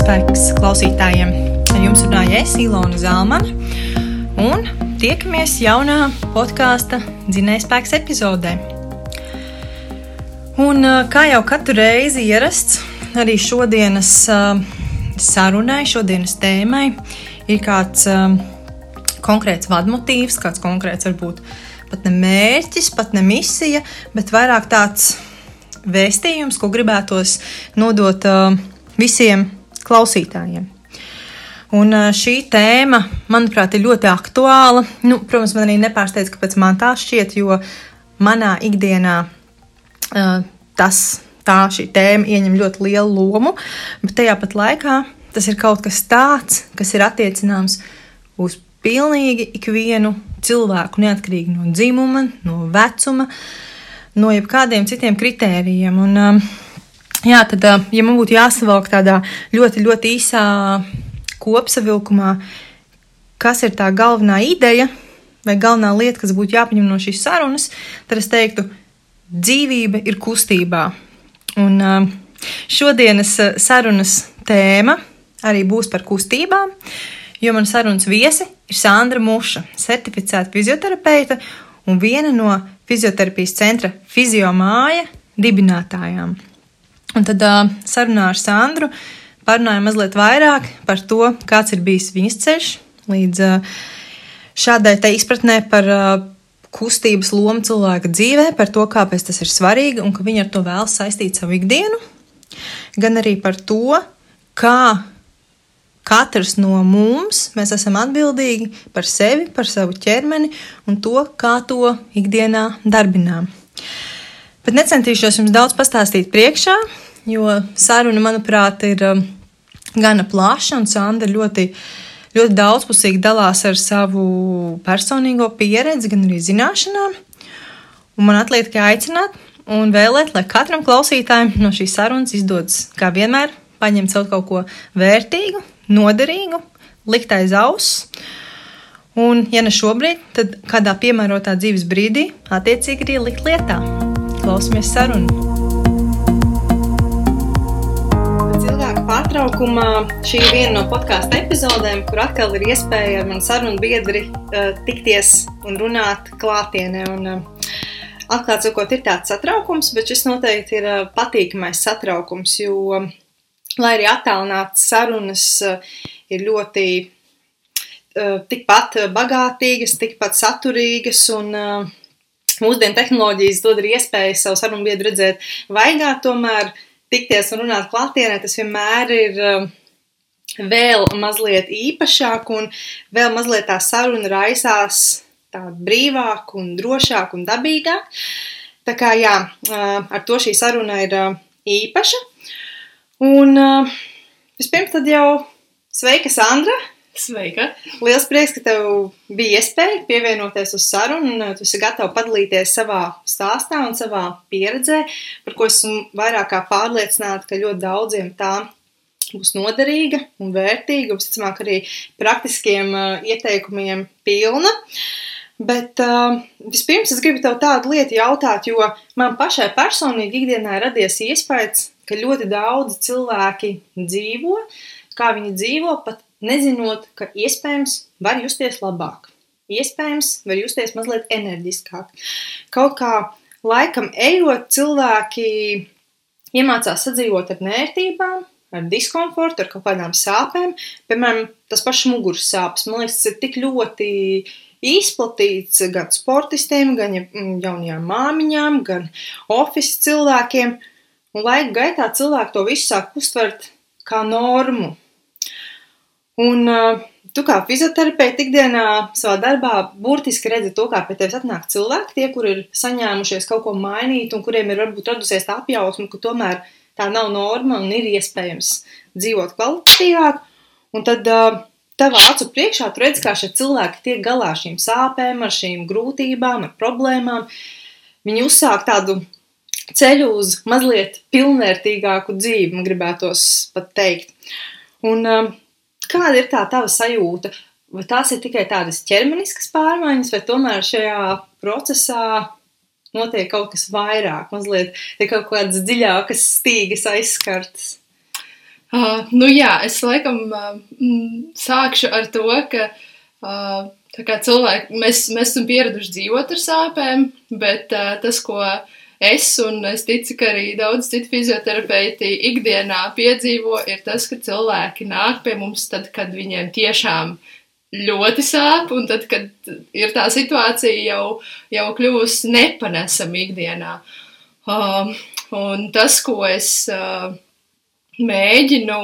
dzinējspēks klausītājiem. Ar jums runāja es, Ilona Zalmana, un tiekamies jaunā podkāsta dzinējspēks epizodē. Un kā jau katru reizi ierasts, arī šodienas sarunai, šodienas tēmai ir kāds konkrēts vadmotīvs, kāds konkrēts varbūt pat ne mērķis, pat ne misija, bet vairāk tāds vēstījums, ko gribētos nodot visiem klausītājiem. Un uh, šī tēma, manuprāt, ir ļoti aktuāla. Nu, protams, man arī nepārsteidz, kāpēc man tā šķiet, jo manā ikdienā uh, tas, tā šī tēma ieņem ļoti lielu lomu, bet tajā pat laikā tas ir kaut kas tāds, kas ir attiecināms uz pilnīgi ikvienu cilvēku, neatkarīgi no dzimuma, no vecuma, uh, no jebkādiem citiem kritērijiem. Un, um, jā, tad, ja man būtu jāsavalk tādā ļoti, ļoti īsā kopsavilkumā, kas ir tā galvenā ideja vai galvenā lieta, kas būtu jāpaņem no šīs sarunas, tad es teiktu, dzīvība ir kustībā. Un šodienas sarunas tēma arī būs par kustībām, jo man sarunas viesi ir Sandra Muša, certificēta fizioterapeita un viena no fizioterapijas centra Fiziomāja dibinātājām. Un tad uh, sarunā ar Sandru parunājām mazliet vairāk par to, kāds ir bijis viņas ceļš līdz uh, šādai izpratnē par uh, kustības lomu cilvēka dzīvē, par to, kāpēc tas ir svarīgi un ka viņi ar to vēlas saistīt savu ikdienu, gan arī par to, kā Katrs no mums mēs esam atbildīgi par sevi, par savu ķermeni un to, kā to ikdienā darbinām. Bet necentīšos jums daudz pastāstīt priekšā, jo saruna, manuprāt, ir um, gana plaša un Sandra ļoti, ļoti daudzpusīgi dalās ar savu personīgo pieredzi, gan arī zināšanām. Un man atliek tikai aicināt un vēlēt, lai katram klausītājam no šīs sarunas izdodas, kā vienmēr, paņemt kaut ko vērtīgu, noderīgu, likt aiz auss. Un, ja ne šobrīd, tad kādā piemērotā dzīves brīdī, attiecīgi arī likt lietā. Klausamies sarunu! Pārtraukumā šī ir viena no podkāstu epizodēm, kur atkal ir iespēja ar manu sarunu biedri uh, tikties un runāt klātienē. Un, uh, Atklāti sakot, ir tāds satraukums, bet šis noteikti ir uh, patīkamais satraukums, jo uh, lai arī attālināts sarunas eh, ir ļoti eh, tikpat bagātīgas, tikpat saturīgas un eh, mūsdienu tehnoloģijas dod arī iespēju savu sarunu biedru redzēt vaigā, tomēr tikties un runāt klātienē, tas vienmēr ir vēl mazliet īpašāk un vēl mazliet tā saruna raisās tā brīvāk un drošāk un dabīgāk. Tā kā jā, ar to šī saruna ir īpaša. Un vispirms tad jau sveika, Sandra! Sveika! Liels prieks, ka tev bija iespēja pievienoties uz sarunu, un tu esi gatava padalīties savā stāstā un savā pieredzē, par ko esmu vairāk kā pārliecināta, ka ļoti daudziem tā būs noderīga un vērtīga, visticamāk, arī praktiskiem uh, ieteikumiem pilna. Bet uh, vispirms es gribu tev tādu lietu jautāt, jo man pašai personīgi ikdienā radies iespējas, ka ļoti daudz cilvēki dzīvo, kā viņi dzīvo, pat nezinot, ka iespējams var justies labāk. Iespējams, var justies mazliet enerģiskāk. Kaut kā laikam ejot, cilvēki iemācās sadzīvot ar nērtībām, ar diskomfortu, ar kaut kādām sāpēm. Piemēram, tas pašs muguras sāpes. Man liekas, tas ir tik ļoti izplatīts gan sportistiem, gan jaunajām māmiņām, gan oficiāliem cilvēkiem. Un laika gaitā cilvēki to visu sāk uztvert kā normu. Un uh, tu kā fizioterapeits ikdienā savā darbā burtiski redzi to, kā pie tevis atnāk cilvēki, tie, kur ir saņēmušies kaut ko mainīt un kuriem ir varbūt radusies tā apjausma, ka tomēr tā nav norma un ir iespējams dzīvot kvalitatīvāk. Un tad uh, tavā acu priekšā tu redz, kā šie cilvēki tiek galā ar šīm sāpēm, ar šīm grūtībām, ar problēmām. Viņi uzsāk tādu ceļu uz mazliet pilnvērtīgāku dzīvi, man gribētos pat teikt. Un um, kāda ir tā tava sajūta? Vai tās ir tikai tādas ķermeniskas pārmaiņas, vai tomēr šajā procesā notiek kaut kas vairāk, mazliet ir kaut kādas dziļākas stīgas aizskartas? Uh, nu jā, es laikam uh, sākšu ar to, ka uh, cilvēki, mēs, mēs esam pieraduši dzīvot ar sāpēm, bet uh, tas, ko es un es ticu, ka arī daudz citu fizioterapeiti ikdienā piedzīvo, ir tas, ka cilvēki nāk pie mums tad, kad viņiem tiešām ļoti sāp, un tad, kad ir tā situācija jau, jau kļūst nepanesama ikdienā. Uh, un tas, ko es uh, mēģinu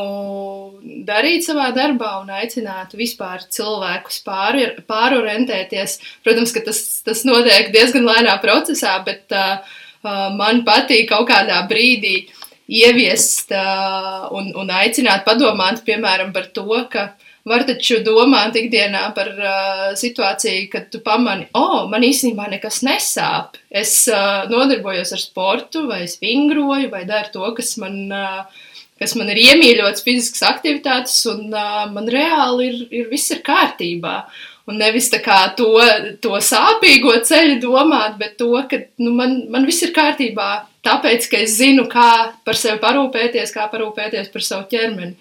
darīt savā darbā un aicinātu vispār cilvēkus pāri, pārorientēties. Protams, ka tas, tas notiek diezgan lēnā procesā, bet uh, man patīk kaut kādā brīdī ieviest uh, un, un aicināt padomāt, piemēram, par to, ka var taču domāt ikdienā par uh, situāciju, kad tu pamani, o, oh, man īstenībā nekas nesāp. Es uh, nodarbojos ar sportu, vai es vingroju, vai daru to, kas man uh, kas man ir iemīļots fiziskas aktivitātes, un uh, man reāli ir, ir viss ir kārtībā. Un nevis tā kā to, to sāpīgo ceļu domāt, bet to, ka nu, man, man viss ir kārtībā, tāpēc, ka es zinu, kā par sevi parūpēties, kā parūpēties par savu ķermeni.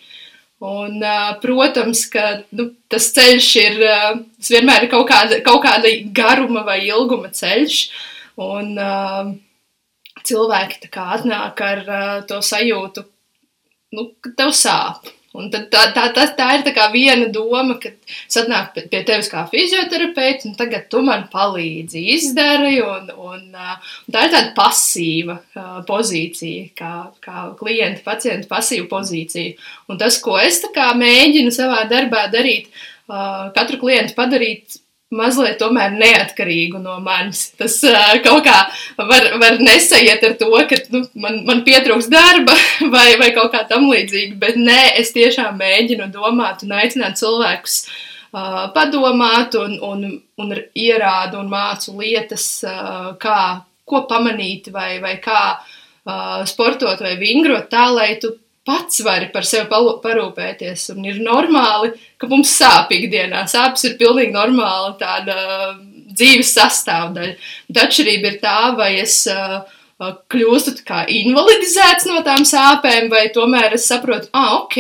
Un, protams, ka nu, tas ceļš ir, tas vienmēr ir kaut kāda, kaut kāda garuma vai ilguma ceļš. Un cilvēki tā kā atnāk ar to sajūtu, nu, ka tev sāp. Un tā, tā, tā, tā, tā ir tā viena doma, ka es atnāku pie tevis kā fizioterapeits, un tagad tu man palīdzi, izdari. Un, un, un tā ir tāda pasīva uh, pozīcija, kā, kā klienta, pacienta pasīva pozīcija. Un tas, ko es mēģinu savā darbā darīt, uh, katru klientu padarīt mazliet tomēr neatkarīgu no manis. Tas uh, kaut kā var, var nesaiet ar to, ka nu, man, man pietrūks darba vai, vai kaut kā tam līdzīga, bet nē, es tiešām mēģinu domāt un aicināt cilvēkus uh, padomāt un, un, un ierādu un mācu lietas, uh, kā, ko pamanīt vai, vai kā sportot vai vingrot tā, lai tu pats vari par sevi parūpēties. Un ir normāli, ka mums sāp ikdienā. Sāpes ir pilnīgi normāla tāda dzīves sastāvdaļa. Bet atšķirība ir tā, vai es uh, kļūstu kā invalidizēts no tām sāpēm, vai tomēr es saprotu, ah, ok,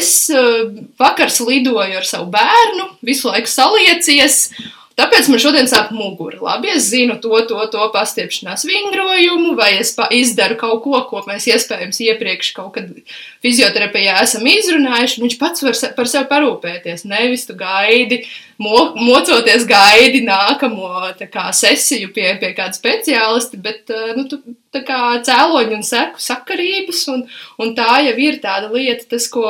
es uh, vakars lidoju ar savu bērnu, visu laiku saliecies, Tāpēc man šodien sāp mugura. Labi, es zinu to, to, to pastiepšanās vingrojumu, vai es izdaru kaut ko, ko mēs iespējams iepriekš kaut kad fizioterapijā esam izrunājuši. Viņš pats var par sevi parūpēties. Nevis tu gaidi, mo, mocoties gaidi nākamo kā, sesiju pie, pie kāda speciālista, bet eh, nu, tu, kā, cēloņu un seku sakarības, un, un tā jau ir tāda lieta, tas, ko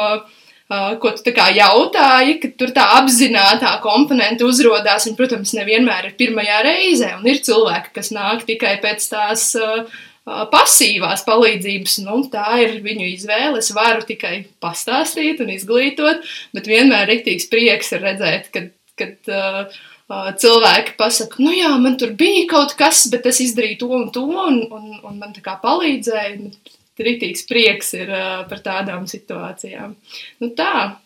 ko tu jautāji, ka tur tā apzināta komponente uzrādās. Protams, nevienmēr ir pirmajā reizē, un ir cilvēki, kas nāk tikai pēc tās uh, uh, pasīvās palīdzības. Nu, tā ir viņu izvēle. Es varu tikai pastāstīt un izglītot, bet vienmēr rīktīgs prieks ir redzēt, kad, kad uh, cilvēki pasaka, nu jā, man tur bija kaut kas, bet es izdarīju to un to, un, un, un man tā kā palīdzēja. Rītīgs prieks ir uh, par tādām situācijām. Nu, tā.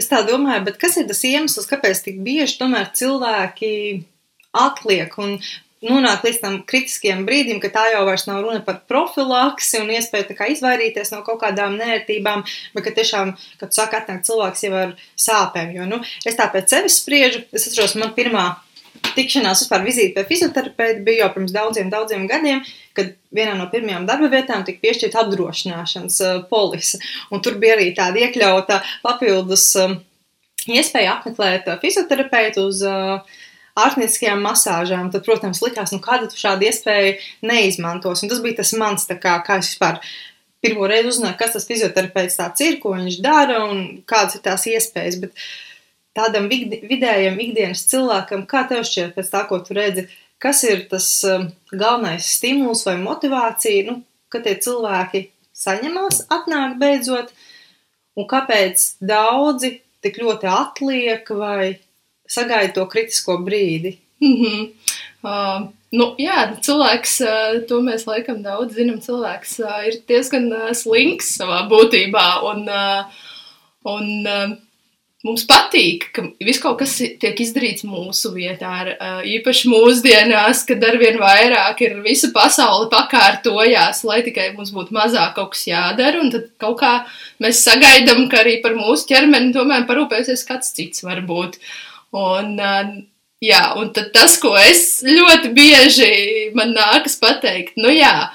es tā domāju, bet kas ir tas iemesls, kāpēc tik bieži tomēr cilvēki atliek un nonāk līdz tam kritiskiem brīdim, ka tā jau vairs nav runa par profilaksi un iespēju izvairīties no kaut kādām nērtībām, bet ka tiešām, kad saka, atnāk cilvēks jau ar sāpēm. Jo, nu, es tā pēc sevis spriežu, es atceros, man pirmā tikšanās vispār vizīte pie fizioterapeita bija jau pirms daudziem, daudziem gadiem, kad vienā no pirmajām darba vietām tika piešķirta apdrošināšanas uh, polise. Un tur bija arī tāda iekļauta papildus um, iespēja apmeklēt uh, fizioterapeitu uz ārstnieciskajām masāžām. Tad, protams, likās, nu kāda tu šādu iespēju neizmantos. Un tas bija tas mans, kā, kā es vispār pirmo reizi uzzināju, kas tas fizioterapeits tāds ir, ko viņš dara un kādas ir tās iespējas. Bet, uh, tādam vidējam ikdienas cilvēkam, kā tev šķiet, pēc tā, ko tu redzi, kas ir tas um, galvenais stimuls vai motivācija, nu, ka tie cilvēki saņemās, atnāk beidzot, un kāpēc daudzi tik ļoti atliek vai sagaida to kritisko brīdi? Mm -hmm. uh, nu, jā, cilvēks, uh, to mēs laikam daudz zinām, cilvēks uh, ir diezgan uh, slinks savā būtībā, un, uh, un uh, mums patīk, ka viss kaut kas tiek izdarīts mūsu vietā. Ar, īpaši mūsdienās, kad arvien vairāk ir visa pasaule pakārtojās, lai tikai mums būtu mazāk kaut kas jādara. Un tad kaut kā mēs sagaidām, ka arī par mūsu ķermeni tomēr parūpēsies kāds cits varbūt. Un, jā, un tas, ko es ļoti bieži man nākas pateikt, nu jā,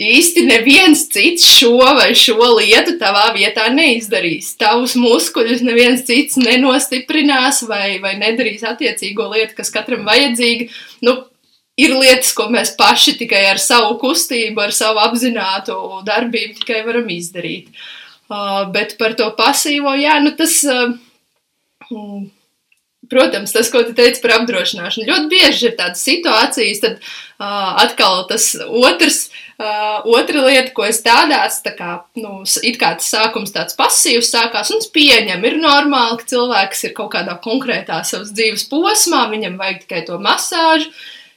īsti neviens cits šo vai šo lietu tavā vietā neizdarīs. Tavus muskuļus neviens cits nenostiprinās vai, vai nedarīs attiecīgo lietu, kas katram vajadzīga. Nu, ir lietas, ko mēs paši tikai ar savu kustību, ar savu apzinātu darbību tikai varam izdarīt. Uh, bet par to pasīvo, jā, nu tas. Uh, protams, tas, ko tu teici par apdrošināšanu, ļoti bieži ir tādas situācijas, tad uh, atkal tas otrs Uh, otra lieta, ko es tādās, tā kā, nu, it kā tas sākums tāds pasīvs sākās, un es pieņemu, ir normāli, ka cilvēks ir kaut kādā konkrētā savas dzīves posmā, viņam vajag tikai to masāžu.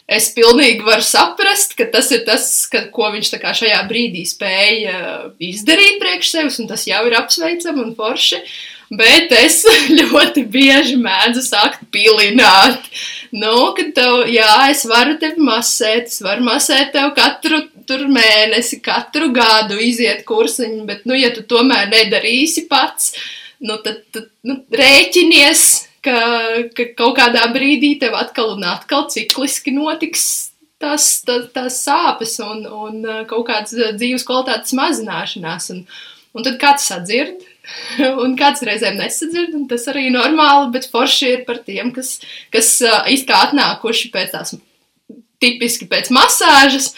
Es pilnīgi varu saprast, ka tas ir tas, ka, ko viņš šajā brīdī spēja izdarīt priekš sevis, un tas jau ir apsveicami un forši. Bet es ļoti bieži mēdzu sākt pilināt. Nu, ka tev, jā, es varu tevi masēt, es varu masēt tev katru tur mēnesi, katru gadu iziet kursiņu, bet, nu, ja tu tomēr nedarīsi pats, nu, tad, tad nu, rēķinies, ka, ka kaut kādā brīdī tev atkal un atkal cikliski notiks tās, tās, tās sāpes un, un uh, kaut kādas uh, dzīves kvalitātes mazināšanās. Un, un tad kāds sadzird, un kāds reizēm nesadzird, un tas arī normāli, bet forši ir par tiem, kas, kas uh, izkā atnākuši pēc tās tipiski pēc masāžas,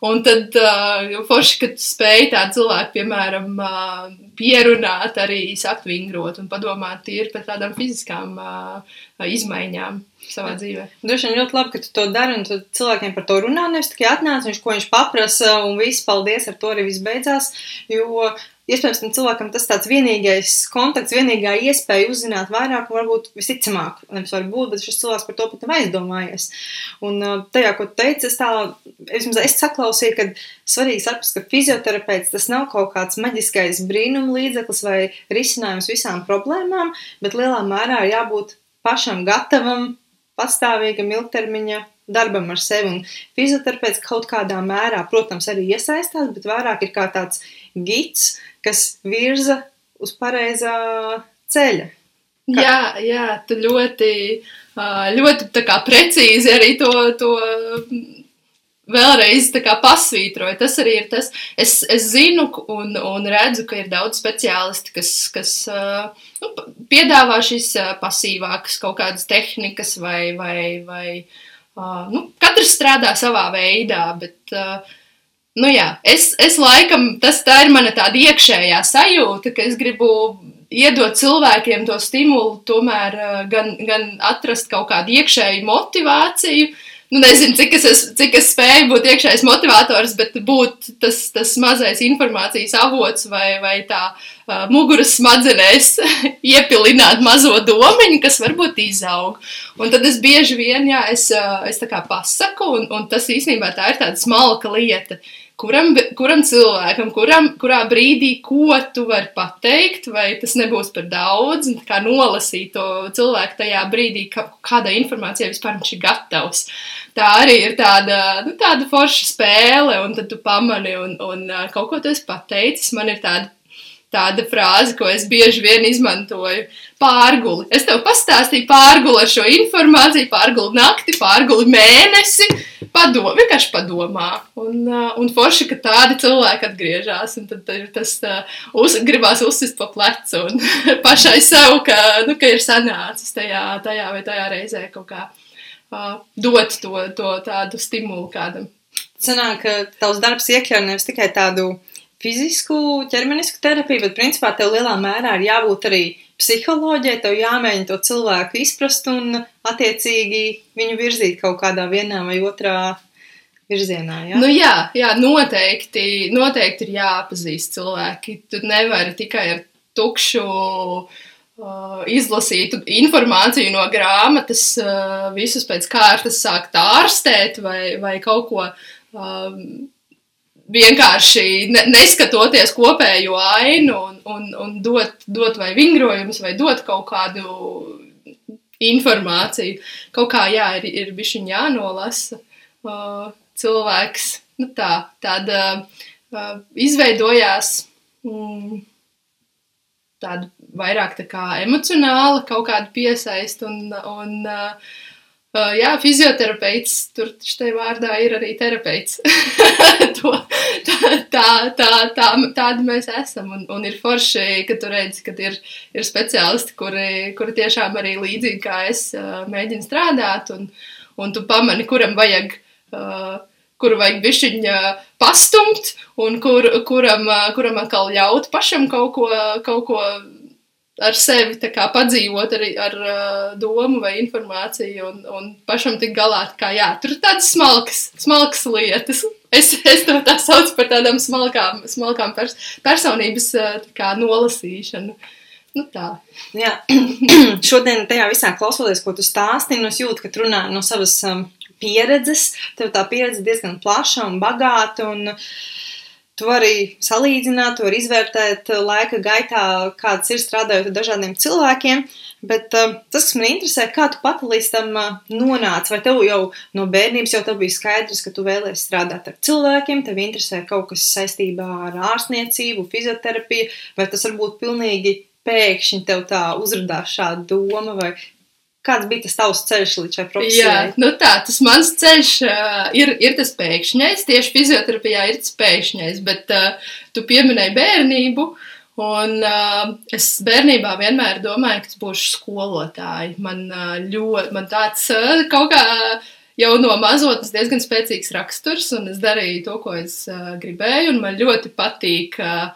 Un tad uh, forši, kad spēj tādu cilvēku, piemēram, uh, pierunāt, arī sakt vingrot un padomāt tīri par tādām fiziskām uh, izmaiņām savā dzīvē. Droši vien ļoti labi, ka tu to dari, un tad cilvēkiem par to runā, nevis tikai atnāc, viņš ko viņš paprasa, un viss, paldies, ar to arī viss beidzās, jo iespējams, tam cilvēkam tas tāds vienīgais kontakts, vienīgā iespēja uzzināt vairāk, varbūt visticamāk, nevis varbūt, bet šis cilvēks par to pat nav aizdomājies. Un tajā, ko tu teici, es tā, es, es saklausīju, ka svarīgi saprast, ka fizioterapeits tas nav kaut kāds maģiskais brīnum līdzeklis vai risinājums visām problēmām, bet lielā mērā ir jābūt pašam gatavam, pastāvīgam ilgtermiņa darbam ar sevi. Un fizioterapeits kaut kādā mērā, protams, arī iesaistās, bet vairāk ir kā tāds gids, kas virza uz pareizā ceļa. Kā? Jā, jā, tu ļoti, ļoti precīzi arī to, to vēlreiz pasvītroju. Tas arī ir tas, es, es zinu un, un redzu, ka ir daudz speciālisti, kas, kas nu, piedāvā šīs pasīvākas kaut kādas tehnikas vai, vai, vai nu, katrs strādā savā veidā, bet Nu jā, es, es laikam, tas tā ir mana tāda iekšējā sajūta, ka es gribu iedot cilvēkiem to stimulu, tomēr gan, gan atrast kaut kādu iekšēju motivāciju, nu, nezinu, cik es, cik es spēju būt iekšējais motivators, bet būt tas, tas mazais informācijas avots vai, vai tā uh, muguras smadzenēs iepilināt mazo domiņu, kas varbūt izaug. Un tad es bieži vien, jā, es, uh, es tā kā pasaku, un, un tas īstenībā tā ir tāda smalka lieta. Uh, kuram, kuram cilvēkam, kuram, kurā brīdī, ko tu vari pateikt, vai tas nebūs par daudz, un kā nolasīt to cilvēku tajā brīdī, ka, kādai informācijai vispār viņš ir gatavs. Tā arī ir tāda, nu, tāda forša spēle, un tad tu pamani, un, un kaut ko tu esi pateicis. Man ir tāda tāda frāze, ko es bieži vien izmantoju. Pārguli. Es tev pastāstīju pārguli ar šo informāciju, pārguli nakti, pārguli mēnesi. Padomā, vienkārši padomā. Un, uh, un forši, ka tādi cilvēki atgriežas. Un tad ir tas uh, uz, gribās uzsist pa plecu un pašai sev, ka, nu, ka ir sanācis tajā, tajā vai tajā reizē kaut kā uh, dot to, to tādu stimulu kādam. Sanāk, ka tavs darbs iekļauj nevis tikai tādu fizisku, ķermenisku terapiju, bet principā tev lielā mērā ir jābūt arī psiholoģijai, tev jāmēģina to cilvēku izprast un attiecīgi viņu virzīt kaut kādā vienā vai otrā virzienā. Ja? Nu jā, jā noteikti, noteikti ir jāpazīst cilvēki. Tu nevari tikai ar tukšu uh, izlasītu informāciju no grāmatas, uh, visus pēc kārtas sākt ārstēt vai, vai kaut ko. Uh, vienkārši ne, neskatoties kopējo ainu un, un, un dot, dot vai vingrojumus, vai dot kaut kādu informāciju. Kaut kā, jā, ir, ir bišķiņ jānolasa uh, cilvēks. Nu tā, tāda uh, izveidojās mm, tāda vairāk tā kā emocionāla kaut kāda piesaist un, un uh, Uh, jā, fizioterapeits, tur štai vārdā ir arī terapeits. to, tā, tā, tā, tā, tādi mēs esam. Un, un ir forši, ka tu redzi, ka ir, ir speciālisti, kuri, kuri tiešām arī līdzīgi kā es uh, mēģina strādāt, un, un tu pamani, kuram vajag. Uh, kuru vajag bišķiņa pastumt, un kur, kuram, kuram atkal ļaut pašam kaut ko, kaut ko ar sevi padzīvot arī ar uh, domu vai informāciju un, un pašam tik galā. Kā, jā, tur ir tādas smalkas, smalkas lietas. Es, es to tā saucu par tādām smalkām, smalkām pers personības kā, nolasīšanu. Nu tā. Jā, šodien tajā visā klausoties, ko tu stāstīji, nu es jūtu, ka tu runā no savas um, pieredzes. Tev tā pieredze diezgan plaša un bagāta. Un, uh, Tu vari salīdzināt, tu vari izvērtēt laika gaitā, kāds ir strādājot ar dažādiem cilvēkiem, bet uh, tas, kas man interesē, kā tu pati līdz tam uh, nonāci, vai tev jau no bērnības jau bija skaidrs, ka tu vēlēsies strādāt ar cilvēkiem, tev interesē kaut kas saistībā ar ārstniecību, fizioterapiju, vai tas varbūt pilnīgi pēkšņi tev tā uzrādās šāda doma, vai Kāds bija tas tavs ceļš līdz šai profesijai? Jā, nu tā, tas mans ceļš uh, ir, ir tas pēkšņais, tieši fizioterapijā ir tas pēkšņais, bet uh, tu pieminēji bērnību, un uh, es bērnībā vienmēr domāju, ka es būšu skolotāji. Man uh, ļoti, man tāds uh, kaut kā jau no mazotnes diezgan spēcīgs raksturs, un es darīju to, ko es uh, gribēju, un man ļoti patīk uh,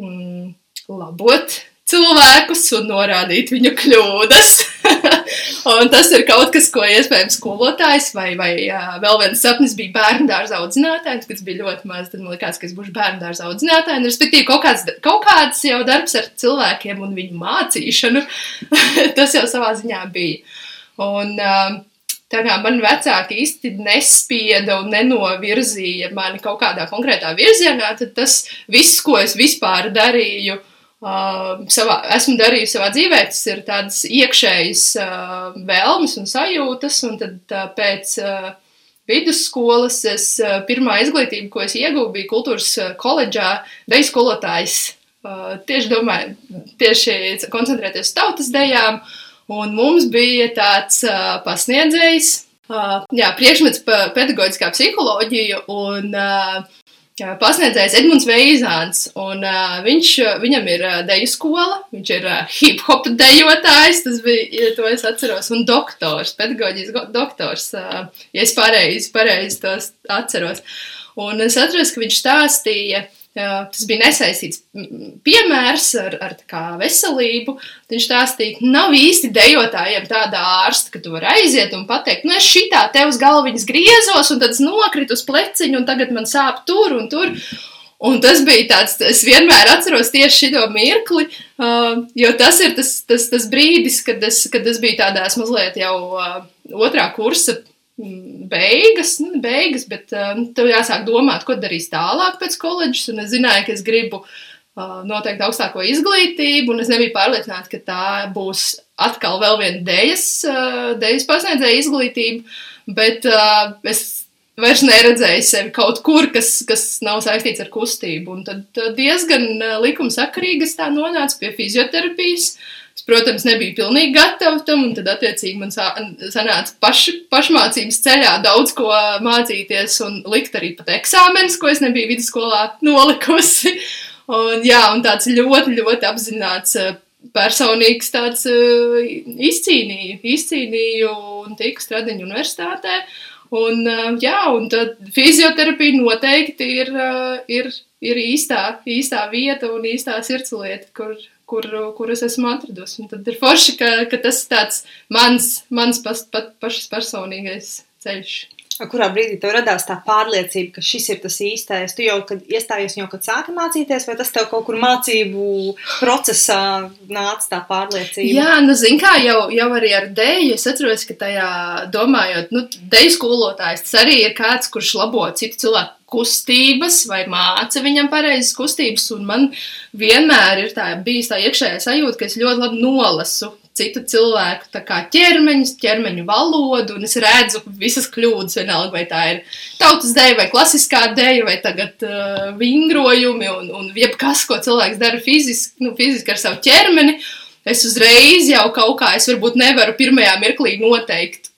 mm, labot cilvēkus un norādīt viņu kļūdas. un tas ir kaut kas, ko iespējams skolotājs vai, vai uh, vēl viens sapnis bija bērnu dārza audzinātājs, kas bija ļoti maz. Tad man likās, ka es būšu bērnu dārza audzinātājs. Respektīvi, kaut kāds, kaut kāds jau darbs ar cilvēkiem un viņu mācīšanu, tas jau savā ziņā bija. Un, uh, Tā kā man vecāki īsti nespieda un nenovirzīja mani kaut kādā konkrētā virzienā, tad tas viss, ko es vispār darīju, uh, Uh, savā, esmu darījusi savā dzīvē, tas ir tādas iekšējas uh, vēlmes un sajūtas, un tad uh, pēc uh, vidusskolas es uh, pirmā izglītība, ko es ieguvu, bija kultūras uh, koledžā, deju skolotājs. Uh, tieši domāju, tieši koncentrēties uz tautas dejām, un mums bija tāds uh, pasniedzējs, uh, jā, priekšmets pedagoģiskā psiholoģija, un uh, pasniedzējs Edmunds Veizāns, un uh, viņš, viņam ir uh, deju skola, viņš ir uh, hip-hop dejotājs, tas bija, to es atceros, un doktors, pedagoģijas doktors, uh, ja es pareizi, pareizi tos atceros. Un es atceros, ka viņš stāstīja, Tas bija nesaistīts piemērs ar, ar kā veselību. Viņš stāstīja, ka nav īsti dejotājiem tāda ārsta, ka tu vari aiziet un pateikt, nu es šitā te uz galviņas griezos, un tad es nokritu uz pleciņu, un tagad man sāp tur un tur. Un tas bija tāds, es vienmēr atceros tieši šo mirkli, uh, jo tas ir tas, tas, tas brīdis, kad es, kad es biju tādās mazliet jau uh, otrā kursa beigas, nu, beigas, bet uh, tev jāsāk domāt, ko darīs tālāk pēc koledžas, un es zināju, ka es gribu uh, noteikti augstāko izglītību, un es nebiju pārliecināta, ka tā būs atkal vēl viena dēļas, uh, dēļas pasniedzēja izglītība, bet uh, es vairs neredzēju sevi kaut kur, kas, kas nav saistīts ar kustību, un tad diezgan likumsakarīgi es tā nonācu pie fizioterapijas, uh, Es, protams, nebiju pilnīgi gatava tam, un tad, attiecīgi, man sanāca paš, pašmācības ceļā daudz ko mācīties un likt arī pat eksāmenus, ko es nebiju vidusskolā nolikusi. Un, jā, un tāds ļoti, ļoti apzināts eh, personīgs tāds uh, izcīnīju, izcīnīju un tiku Stradiņu universitātē. Un, uh, jā, un tad fizioterapija noteikti ir, ir, ir īstā, īstā vieta un īstā sirdslieta, kur, kur, kur es esmu atradusi. Un tad ir forši, ka, ka tas ir tāds mans, mans pas, pat, pašas personīgais ceļš. Kurā brīdī tev radās tā pārliecība, ka šis ir tas īstais? Tu jau, kad iestājies, jau kad sāki mācīties, vai tas tev kaut kur mācību procesā nāca tā pārliecība? Jā, nu, zin kā, jau, jau arī ar dēļu es atceros, ka tajā domājot, nu, dēļu skolotājs, tas arī ir kāds, kurš labo citu cilvēku kustības vai māca viņam pareizas kustības. Un man vienmēr ir tā bijis tā iekšējā sajūta, ka es ļoti labi nolasu citu cilvēku ķermeņus, ķermeņu valodu, un es redzu visas kļūdas, vienalga, vai tā ir tautas dēļa, vai klasiskā dēļa, vai tagad uh, vingrojumi, un, un jebkas, ko cilvēks dara fiziski, nu, fiziski ar savu ķermeni. Es uzreiz jau kaut kā, es varbūt nevaru pirmajā mirklī noteikt,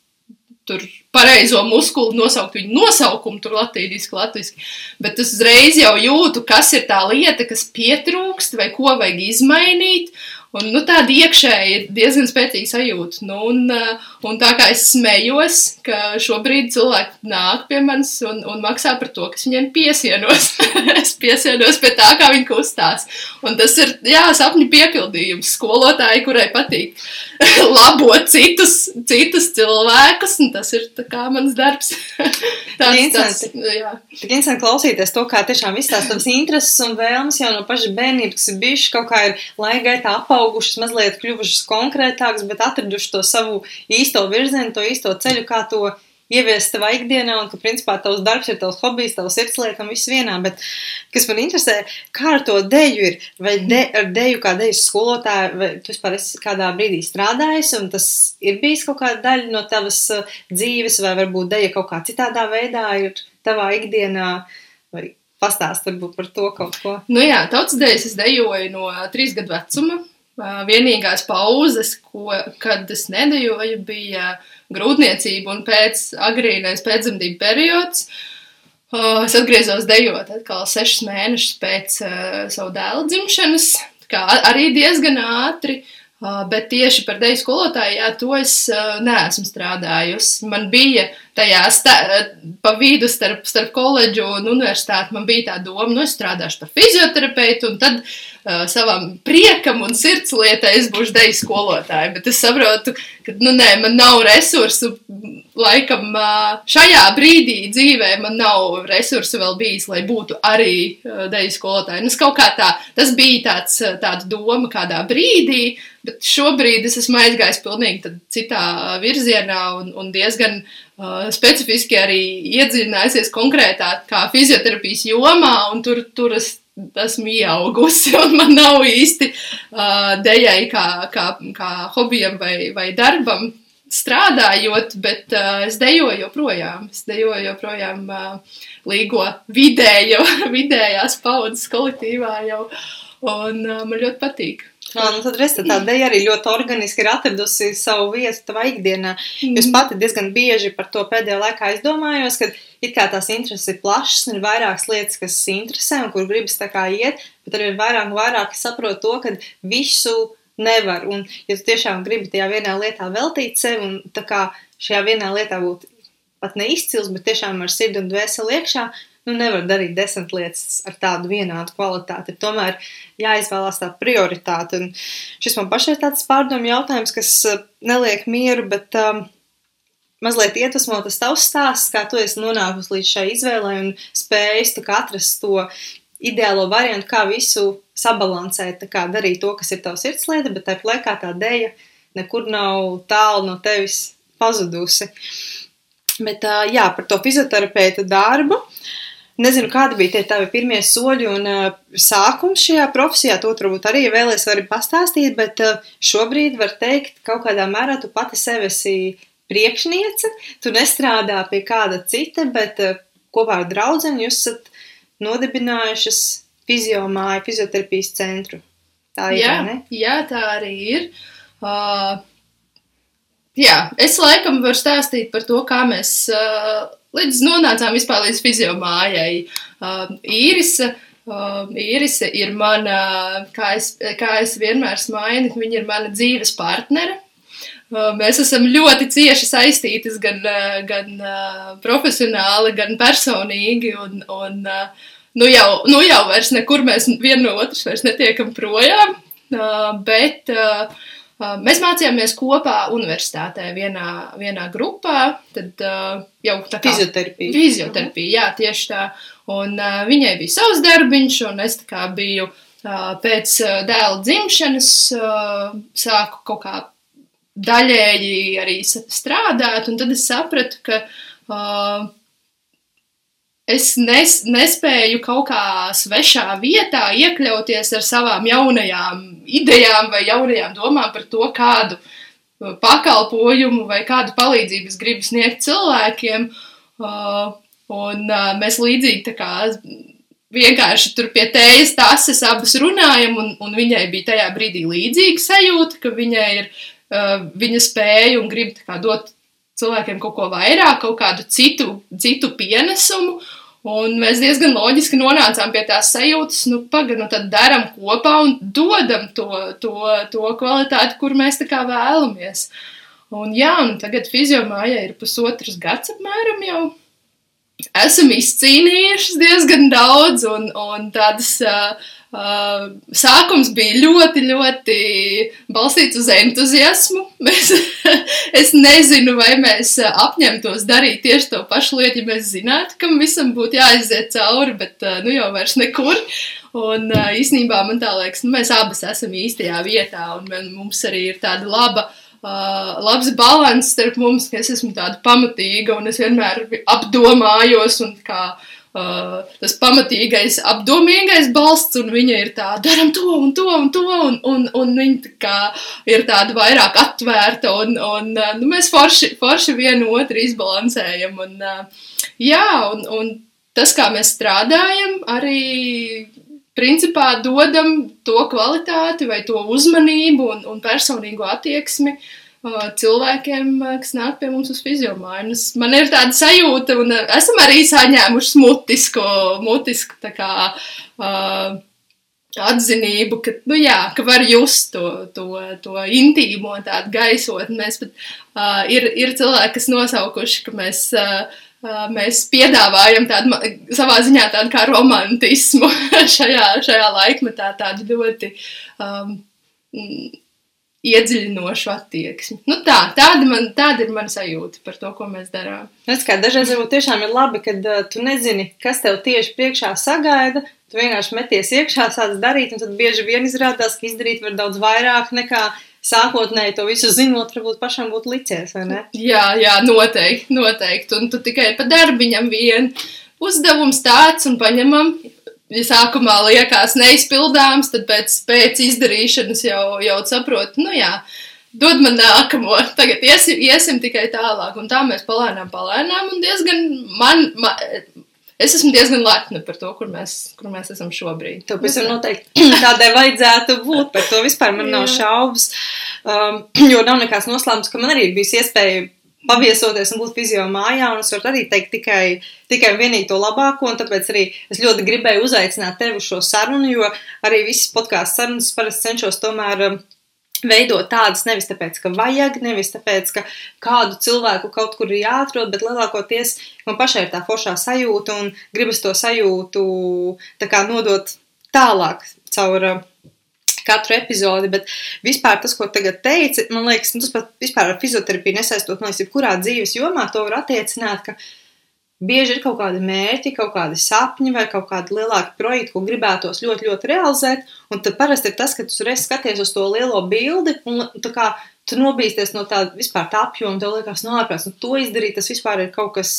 tur pareizo muskuli nosaukt viņu nosaukumu, tur latīniski, latviski, bet es uzreiz jau jūtu, kas ir tā lieta, kas pietrūkst vai ko vajag izmainīt, Un, nu, tāda iekšēji ir diezgan spēcīga sajūta. Nu, un, uh, un tā kā es smējos, ka šobrīd cilvēki nāk pie manis un, un maksā par to, kas viņiem piesienos. es piesienos pie tā, kā viņi kustās. Un tas ir, jā, sapņu piepildījums skolotāji, kurai patīk labot citus, citus cilvēkus, un tas ir mans darbs. tas. Tik interesanti klausīties to, kā tiešām viss tās tavas intereses un vēlmes jau no paša bērnības, kas ir bijušas kaut kā ir laika gaitā apā izaugušas, mazliet kļuvušas konkrētākas, bet atradušas to savu īsto virzienu, to īsto ceļu, kā to ieviest savā ikdienā, un ka, principā, tavs darbs ir tavs hobijs, tavs sirdslieta un viss vienā. Bet, kas man interesē, kā ar to deju ir, vai de, ar deju kā deju skolotāju, vai tu vispār esi kādā brīdī strādājis, un tas ir bijis kaut kāda daļa no tavas uh, dzīves, vai varbūt deja kaut kā citādā veidā ir tavā ikdienā, vai pastāst varbūt par to kaut ko. Nu jā, tautas dēļas es dejoju no trīs gadu vecuma. Vienīgās pauzes, ko, kad es nedejoju, bija grūtniecība un pēc agrīnais pēcdzemdību periods. Es atgriezos dejot atkal sešus mēnešus pēc savu dēlu dzimšanas, kā arī diezgan ātri. Bet tieši par deju skolotāju, jā, to es neesmu strādājusi. Man bija tajā pa vidu starp, starp koledžu un universitāti, man bija tā doma, nu, es strādāšu par fizioterapeitu, un tad uh, savam priekam un sirdslietai es būšu deju skolotāja. Bet es saprotu, ka, nu, nē, man nav resursu, laikam, uh, šajā brīdī dzīvē man nav resursu vēl bijis, lai būtu arī uh, deju skolotāja. Kā tā, tas bija tāds, tāda doma kādā brīdī, bet šobrīd es esmu aizgājis pilnīgi citā virzienā un, un diezgan uh, Uh, specifiski arī iedziļinājusies konkrētāk kā fizioterapijas jomā, un tur, tur es esmu ieaugusi, un man nav īsti uh, dejai kā, kā, kā hobijam vai, vai darbam strādājot, bet uh, es dejoju joprojām. Es dejoju joprojām uh, līgo vidējo, vidējās paudzes kolektīvā jau, un uh, man ļoti patīk. Nu tad redz, tā dēļ arī ļoti organiski ir atradusi savu vietu tavā ikdienā. Mm. Jūs pati diezgan bieži par to pēdējā laikā aizdomājos, ka it kā tās intereses ir plašas ir vairākas lietas, kas interesē un kur gribas tā kā iet, bet arī ir vairāk un vairāk saprot to, ka visu nevar. Un, ja tu tiešām gribi tajā vienā lietā veltīt sevi un tā kā šajā vienā lietā būt pat neizcils, bet tiešām ar sirdi un dvēseli iekšā, nu, nevar darīt desmit lietas ar tādu vienādu kvalitāti. Ir tomēr jāizvēlās tā prioritāte. Un šis man pašai tāds pārdomu jautājums, kas eh, neliek mieru, bet um, mazliet iedvesmo tas tavs stāsts, kā tu esi nonākusi līdz šai izvēlei un spējis atrast to ideālo variantu, kā visu sabalansēt, kā darīt to, kas ir tavs sirdslieta, bet tāpat laikā tā dēļa nekur nav tālu no tevis pazudusi. Bet jā, par to fizioterapeita darbu. Nezinu, kādi bija tie tavi pirmie soļi un uh, sākums šajā profesijā. To varbūt arī vēlēs vari pastāstīt, bet uh, šobrīd var teikt, kaut kādā mērā tu pati sevi esi priekšniece. Tu nestrādā pie kāda cita, bet uh, kopā ar draugiem jūs esat nodibinājušas fiziomāju, fizioterapijas centru. Tā ir. Jā, ne? jā tā arī ir. Uh, jā, es laikam varu stāstīt par to, kā mēs. Uh, līdz nonācām vispār līdz fiziomājai. Uh, īrise, uh, īrise ir mana, kā es, kā es vienmēr smainu, viņa ir mana dzīves partnere. Mēs esam ļoti cieši saistītas gan, gan profesionāli, gan personīgi. Un, un, nu, jau, nu jau vairs nekur mēs viena no otras vairs netiekam projām. Bet Uh, mēs mācījāmies kopā universitātē vienā, vienā grupā, tad uh, jau tā kā fizioterapija. Fizioterapija, jā, tieši tā. Un uh, viņai bija savs darbiņš, un es tā kā biju uh, pēc uh, dēla dzimšanas, uh, sāku kaut kā daļēji arī strādāt, un tad es sapratu, ka uh, es nes, nespēju kaut kā svešā vietā iekļauties ar savām jaunajām idejām vai jaunajām domām par to, kādu uh, pakalpojumu vai kādu palīdzību es gribu sniegt cilvēkiem. Uh, un uh, mēs līdzīgi tā kā vienkārši tur pie tējas tases abas runājam, un, un viņai bija tajā brīdī līdzīga sajūta, ka viņai ir, uh, viņa spēja un grib kā, dot cilvēkiem kaut ko vairāk, kaut kādu citu, citu pienesumu. Un mēs diezgan loģiski nonācām pie tās sajūtas, nu, pagaidi, nu, tad darām kopā un dodam to, to, to kvalitāti, kur mēs tā kā vēlamies. Un jā, un tagad fiziomājai ir pusotrs gads apmēram jau esam izcīnījušas diezgan daudz, un, un tādas uh, uh, sākums bija ļoti, ļoti balstīts uz entuziasmu. Mēs, es nezinu, vai mēs apņemtos darīt tieši to pašu lietu, ja mēs zinātu, kam visam būtu jāiziet cauri, bet uh, nu jau vairs nekur. Un uh, īsnībā man tā liekas, nu, mēs abas esam īstajā vietā, un mums arī ir tāda laba uh, uh, labs līdzsvars starp mums, ka es esmu tāda pamatīga un es vienmēr apdomājos kā. Uh, tas pamatīgais, apdomīgais balsts, un viņa ir tāda, darām to un to un to, un, un, un viņa kā ir tāda vairāk atvērta, un, un uh, nu, mēs forši, forši vienu otru izbalansējam, un uh, jā, un, un tas, kā mēs strādājam, arī principā dodam to kvalitāti vai to uzmanību un, un personīgo attieksmi uh, cilvēkiem, uh, kas nāk pie mums uz fiziomājas. Man ir tāda sajūta, un uh, esam arī saņēmuši mutisku, mutisku tā kā. Uh, Atzinību, ka, nu jā, ka var just to, to, to intīmo tādu gaisotni. Mēs pat uh, ir, ir cilvēki, kas nosaukuši, ka mēs uh, mēs piedāvājam tādu savā ziņā tādu kā romantismu šajā, šajā laikmetā, tādu ļoti um, iedziļinošu attieksmi. Nu tā, tāda, man, tāda ir mana sajūta par to, ko mēs darām. Es kā dažreiz varbūt tiešām ir labi, kad uh, tu nezini, kas tev tieši priekšā sagaida, tu vienkārši meties iekšā, sāc darīt, un tad bieži vien izrādās, ka izdarīt var daudz vairāk nekā sākotnēji to visu zinot, varbūt pašam būtu licies, vai ne? Jā, jā, noteikti, noteikti. Un tu tikai pa darbiņam vien uzdevums tāds un paņemam. Ja sākumā liekas neizpildāms, tad pēc, pēc izdarīšanas jau, jau saproti, nu jā, dod man nākamo, tagad iesim, iesim tikai tālāk. Un tā mēs palēnām, palēnām un diezgan man, man es esmu diezgan lepna par to, kur mēs, kur mēs esam šobrīd. Tev pavisam noteikti tādai vajadzētu būt, par to vispār man nav šaubas, um, jo nav nekāds noslēpums, ka man arī bija iespēja paviesoties un būt fizio mājā, un es varu arī teikt tikai, tikai vienīgi to labāko, un tāpēc arī es ļoti gribēju uzaicināt tevi uz šo sarunu, jo arī visas podkāstu sarunas parasti cenšos tomēr um, veidot tādas nevis tāpēc, ka vajag, nevis tāpēc, ka kādu cilvēku kaut kur ir jāatrod, bet lielākoties man pašai ir tā foršā sajūta un gribas to sajūtu tā kā nodot tālāk caur uh, katru epizodi, bet vispār tas, ko tagad teici, man liekas, nu, tas pat vispār ar fizioterapiju nesaistot, man liekas, jebkurā dzīves jomā to var attiecināt, ka bieži ir kaut kādi mērķi, kaut kādi sapņi vai kaut kādi lielāki projekti, ko gribētos ļoti, ļoti realizēt. Un tad parasti ir tas, ka tu reiz skaties uz to lielo bildi un tā kā tu nobīsties no tāda vispār tā apjoma, tev liekas, no ārprāts, un to izdarīt, tas vispār ir kaut kas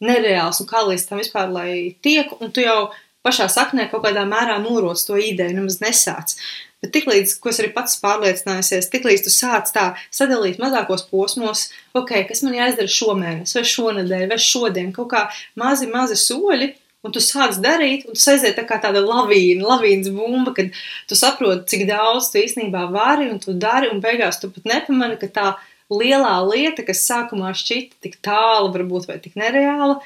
nereāls un kā līdz tam vispār, lai tiek, un tu jau pašā saknē kaut kādā mērā noroc to ideju, nemaz nesāc. Bet tiklīdz, ko es arī pats pārliecinājusies, tiklīdz tu sāc tā sadalīt mazākos posmos, ok, kas man jāizdara šomēnes, vai šonadēļ, vai šodien, kaut kā mazi, mazi soļi, un tu sāc darīt, un tu aiziet tā kā tāda lavīna, lavīnas bumba, kad tu saproti, cik daudz tu īstenībā vari, un tu dari, un beigās tu pat nepamani, ka tā lielā lieta, kas sākumā šķita tik tālu, varbūt vai tik nereāla,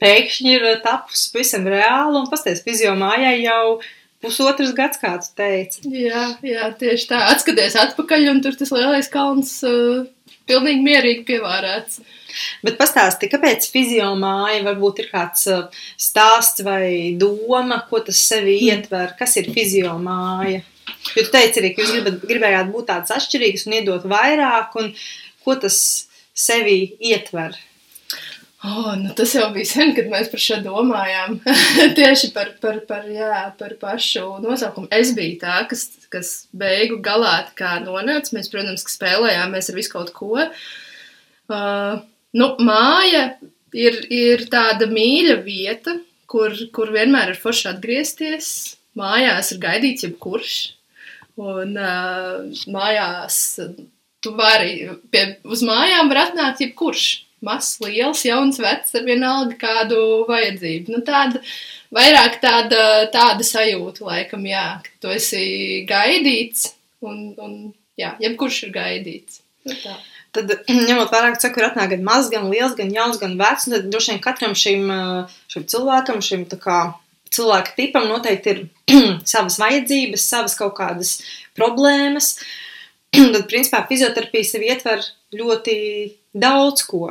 pēkšņi ir tapusi pavisam reāla, un pasties fiziomājai jau pusotrs gads, kā tu teici. Jā, jā, tieši tā. Atskaties atpakaļ, un tur tas lielais kalns uh, pilnīgi mierīgi pievārēts. Bet pastāsti, kāpēc fiziomāja varbūt ir kāds uh, stāsts vai doma, ko tas sevi hmm. ietver, kas ir fiziomāja? Jo tu teici arī, ka jūs gribat, gribējāt būt tāds atšķirīgs un iedot vairāk, un ko tas sevi ietver? Oh, nu tas jau bija sen, kad mēs par šo domājām. Tieši par, par, par, jā, par pašu nosaukumu. Es biju tā, kas, kas beigu galā nonāca. Mēs, protams, spēlējāmies ar visu kaut ko. Uh, nu, māja ir, ir tāda mīļa vieta, kur, kur vienmēr ir forši atgriezties. Mājās ir gaidīts jebkurš. Un uh, mājās tu vari, pie, uz mājām var atnākt jebkurš. Mazs, liels, jauns, vecs, ar vienalga kādu vajadzību. Nu, tāda, vairāk tāda, tāda sajūta, laikam, jā, ka tu esi gaidīts un, un jā, jebkurš ir gaidīts. Nu, tā. Tad, ņemot vērā, ka cekur atnāk gan maz, gan liels, gan jauns, gan vecs, tad droši vien katram šim, šim cilvēkam, šim kā, cilvēka tipam noteikti ir savas vajadzības, savas kaut kādas problēmas. tad, principā, fizioterapija sev ietver ļoti daudz ko.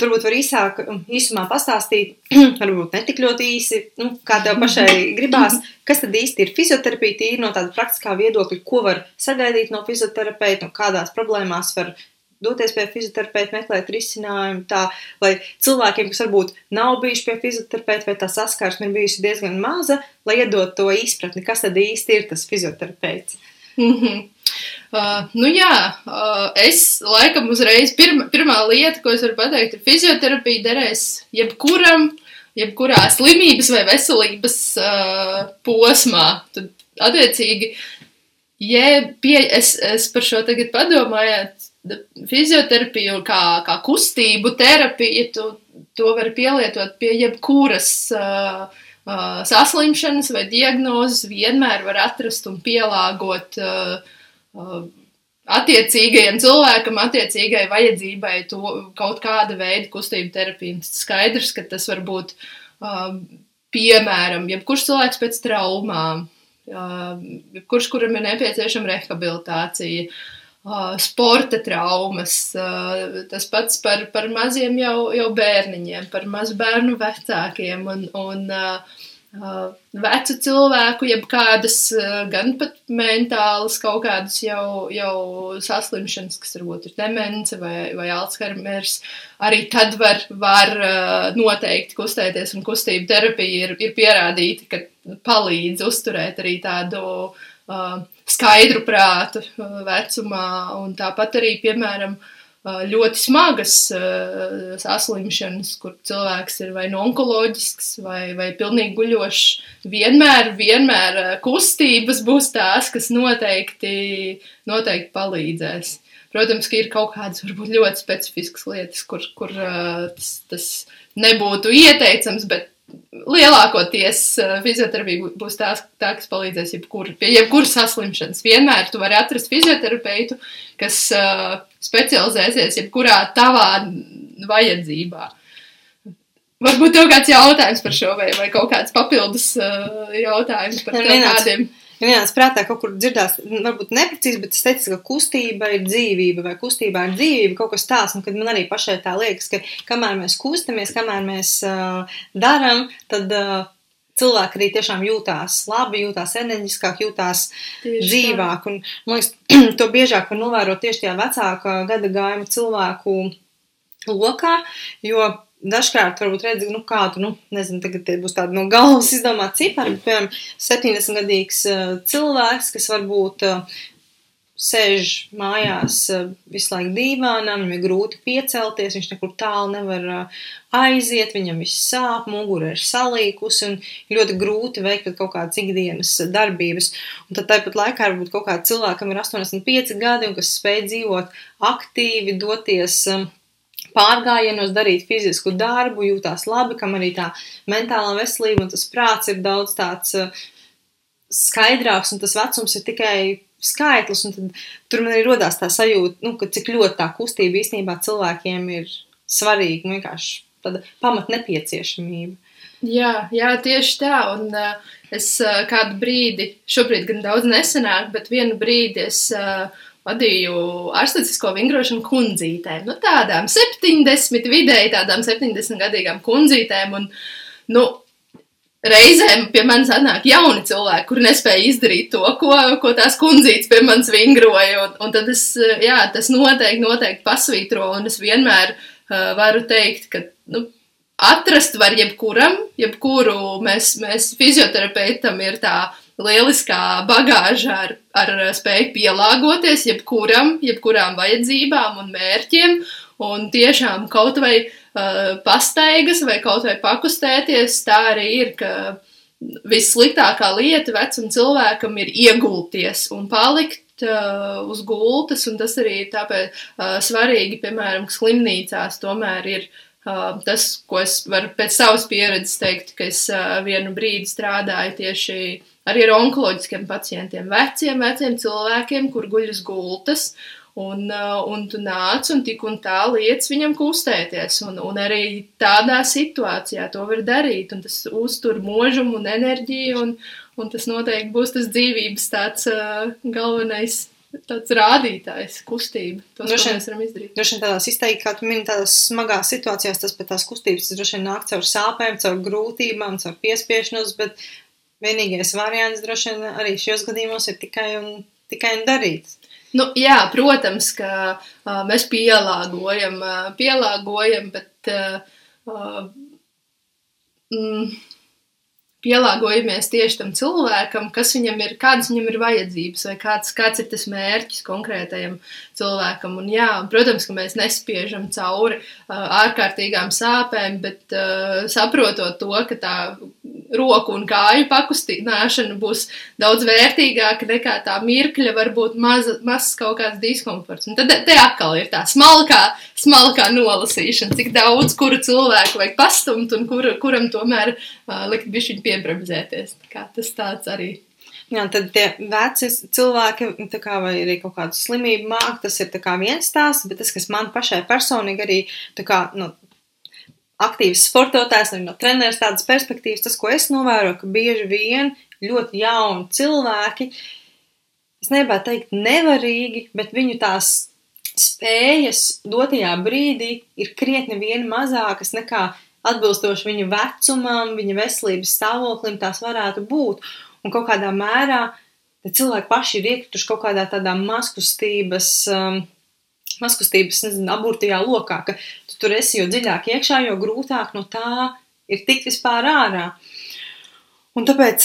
Turbūt var īsāk, īsumā pastāstīt, varbūt ne tik ļoti īsi, nu, kā tev pašai gribās, kas tad īsti ir fizioterapija, tīri no tāda praktiskā viedokļa, ko var sagaidīt no fizioterapeita, un kādās problēmās var doties pie fizioterapeita, meklēt risinājumu, tā, lai cilvēkiem, kas varbūt nav bijuši pie fizioterapeita, vai tā saskarsme ir bijusi diezgan maza, lai iedot to izpratni, kas tad īsti ir tas fizioterapeits. Mm -hmm. Uh, nu jā, uh, es laikam uzreiz pirma, pirmā lieta, ko es varu pateikt, ir fizioterapija derēs jebkuram, jebkurā slimības vai veselības uh, posmā. Tad, attiecīgi, ja pie, es, es par šo tagad padomāju, fizioterapiju kā, kā kustību terapiju, tu to var pielietot pie jebkuras uh, uh, saslimšanas vai diagnozes, vienmēr var atrast un pielāgot uh, attiecīgajam cilvēkam, attiecīgai vajadzībai to kaut kāda veida kustību terapiju. Skaidrs, ka tas var būt uh, piemēram, jebkurš cilvēks pēc traumām, uh, jebkurš, kuram ir nepieciešama rehabilitācija. Uh, sporta traumas, tas pats par, par maziem jau, jau bērniņiem, par mazu bērnu vecākiem un, un vecu cilvēku, jeb kādas gan pat mentālas kaut kādas jau, jau saslimšanas, kas varbūt ir demence vai, vai Alzheimers, arī tad var, var noteikti kustēties un kustību terapija ir, ir pierādīta, ka palīdz uzturēt arī tādu uh, skaidru prātu vecumā, un tāpat arī, piemēram, uh, ļoti smagas saslimšanas, kur cilvēks ir vai nu onkoloģisks, vai, vai pilnīgi guļošs. Vienmēr, vienmēr kustības būs tās, kas noteikti, noteikti palīdzēs. Protams, ka ir kaut kādas varbūt ļoti specifiskas lietas, kur, kur tas, tas nebūtu ieteicams, bet lielākoties uh, fizioterapija būs tā, tā kas palīdzēs jebkur, pie jebkuras saslimšanas. Vienmēr tu vari atrast fizioterapeitu, kas uh, specializēsies jebkurā tavā vajadzībā. Varbūt tev kāds jautājums par šo, vai, vai kaut kāds papildus uh, jautājums par kaut kādiem. Ja vienāds prātā kaut kur dzirdās, varbūt neprecīzi, bet es teicu, ka kustība ir dzīvība vai kustībā ir dzīvība, kaut kas tāds, un kad man arī pašai tā liekas, ka kamēr mēs kustamies, kamēr mēs uh, daram, tad uh, cilvēki arī tiešām jūtās labi, jūtās enerģiskāk, jūtās tieši dzīvāk. Un, man liekas, to biežāk var novērot tieši tajā vecākā gada gājuma cilvēku lokā, jo dažkārt varbūt redz, nu, kādu, nu, nezinu, tagad būs tāda no galvas izdomāta cipara, bet, piemēram, 70-gadīgs uh, cilvēks, kas varbūt uh, sēž mājās uh, visu laiku dīvānā, viņam ir grūti piecelties, viņš nekur tālu nevar aiziet, viņam viss sāp, mugura ir salīkusi un ļoti grūti veikt kaut kādas ikdienas darbības. Un tad tāpat laikā varbūt kaut kāda cilvēkam ir 85 gadi un kas spēj dzīvot aktīvi, doties. Pārgājienos, darīt fizisku darbu, jūtās labi, kam arī tā mentālā veselība un tas prāts ir daudz tāds uh, skaidrāks, un tas vecums ir tikai skaitlis, un tad tur man arī rodās tā sajūta, nu, ka cik ļoti tā kustība īstenībā cilvēkiem ir svarīga, nu, vienkārši tāda pamat nepieciešamība. Jā, jā, tieši tā, un uh, es uh, kādu brīdi, šobrīd gan daudz nesenāk, bet vienu brīdi es uh, vadīju ārstniecisko vingrošanu kundzītēm. Nu, tādām 70, vidēji tādām 70 gadīgām kundzītēm. Un, nu, reizēm pie manis atnāk jauni cilvēki, kuri nespēja izdarīt to, ko, ko tās kundzītes pie manis vingroja. Un, un tad es, jā, tas noteikti, noteikti pasvītro, un es vienmēr uh, varu teikt, ka, nu, atrast var jebkuram, jebkuru mēs, mēs fizioterapeitam ir tā lieliskā bagāža ar, ar spēju pielāgoties jebkuram, jebkurām vajadzībām un mērķiem. un tiešām kaut vai uh, pastaigas vai kaut vai pakustēties, tā arī ir, ka vissliktākā lieta vecam cilvēkam ir iegulties un palikt uh, uz gultas, un tas arī ir tāpēc uh, svarīgi, piemēram, slimnīcās tomēr ir uh, tas, ko es varu pēc savas pieredzes teikt, ka es uh, vienu brīdi strādāju tieši arī ar onkoloģiskiem pacientiem, veciem, veciem cilvēkiem, kur guļ uz gultas, Un, uh, un tu nāc un tik un tā lietas viņam kustēties. Un, un arī tādā situācijā to var darīt. Un tas uztur mūžumu un enerģiju. Un, un tas noteikti būs tas dzīvības tāds uh, galvenais. Tāds rādītājs, kustība. To vien- mēs varam izdarīt. Droši vien tādās izteikti, kā tu mini, tādās smagās situācijās, tas pat tās kustības droši vien nāk caur sāpēm, caur grūtībām, caur piespiešanos, bet vienīgais variants droši vien arī šajos gadījumos ir tikai un, tikai un darīt. Nu, jā, protams, ka uh, mēs pielāgojam, uh, pielāgojam, bet uh, uh, mm, pielāgojamies tieši tam cilvēkam, kas viņam ir, kādas viņam ir vajadzības, vai kāds, kāds ir tas mērķis konkrētajam cilvēkam. Un, jā, protams, ka mēs nespiežam cauri uh, ārkārtīgām sāpēm, bet uh, saprotot to, ka tā roku un kāju pakustināšana būs daudz vērtīgāka nekā tā mirkļa, varbūt maza, mazs kaut kāds diskomforts. Un tad te atkal ir tā smalkā, smalkā nolasīšana, cik daudz kuru cilvēku vajag pastumt un kur, kuram tomēr likt bišķiņu piebremzēties. Tā tas tāds arī. Jā, tad tie veci cilvēki, kā, vai arī kaut kādu slimību māk, tas ir viens stāsts, bet tas, kas man pašai personīgi arī, kā, nu, aktīvs sportotājs, arī no treneris tādas perspektīvas, tas, ko es novēroju, ka bieži vien ļoti jauni cilvēki, es negribētu teikt nevarīgi, bet viņu tās spējas dotajā brīdī ir krietni vien mazākas nekā atbilstoši viņu vecumam, viņa veselības stāvoklim tās varētu būt. Un kaut kādā mērā cilvēki paši ir iekrituši kaut kādā tādā mazkustības, um, mazkustības nezinu, aburtajā lokā, ka tu tur esi jo dziļāk iekšā, jo grūtāk no tā ir tikt vispār ārā. Un tāpēc,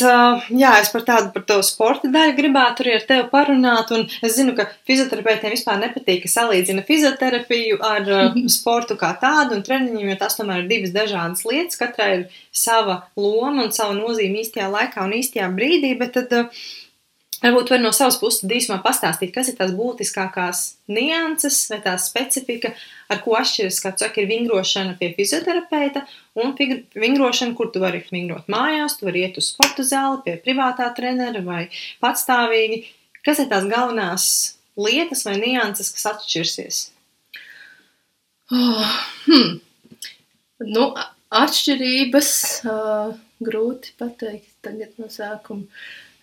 jā, es par tādu, par to sporta daļu gribētu arī ar tevi parunāt, un es zinu, ka fizioterapeitiem vispār nepatīk, ka salīdzina fizioterapiju ar sportu kā tādu un treniņiem, jo tas tomēr ir divas dažādas lietas, katrai ir sava loma un sava nozīme īstajā laikā un īstajā brīdī, bet tad uh, varbūt var no savas puses īsumā pastāstīt, kas ir tās būtiskākās nianses vai tā specifika, ar ko atšķiras, kā saki, ir vingrošana pie fizioterapeita un vingrošana, kur tu vari vingrot mājās, tu vari iet uz sporta zāli pie privātā trenera vai patstāvīgi. Kas ir tās galvenās lietas vai nianses, kas atšķirsies? Oh, hmm. Nu, atšķirības uh, grūti pateikt tagad no sākuma.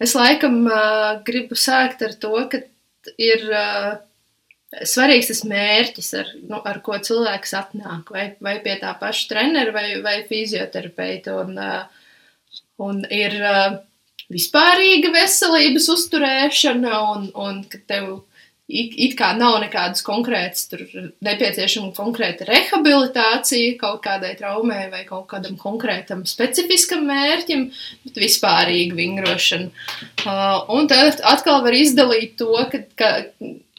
Es laikam uh, gribu sākt ar to, ka ir uh, svarīgs tas mērķis, ar, nu, ar ko cilvēks atnāk, vai, vai pie tā paša trenera vai, vai fizioterapeita. Un, uh, un ir uh, vispārīga veselības uzturēšana, un, un ka tev it, it kā nav nekādas konkrētas, tur nepieciešama konkrēta rehabilitācija kaut kādai traumai vai kaut kādam konkrētam specifiskam mērķim, bet vispārīga vingrošana. Uh, un tad atkal var izdalīt to, ka, ka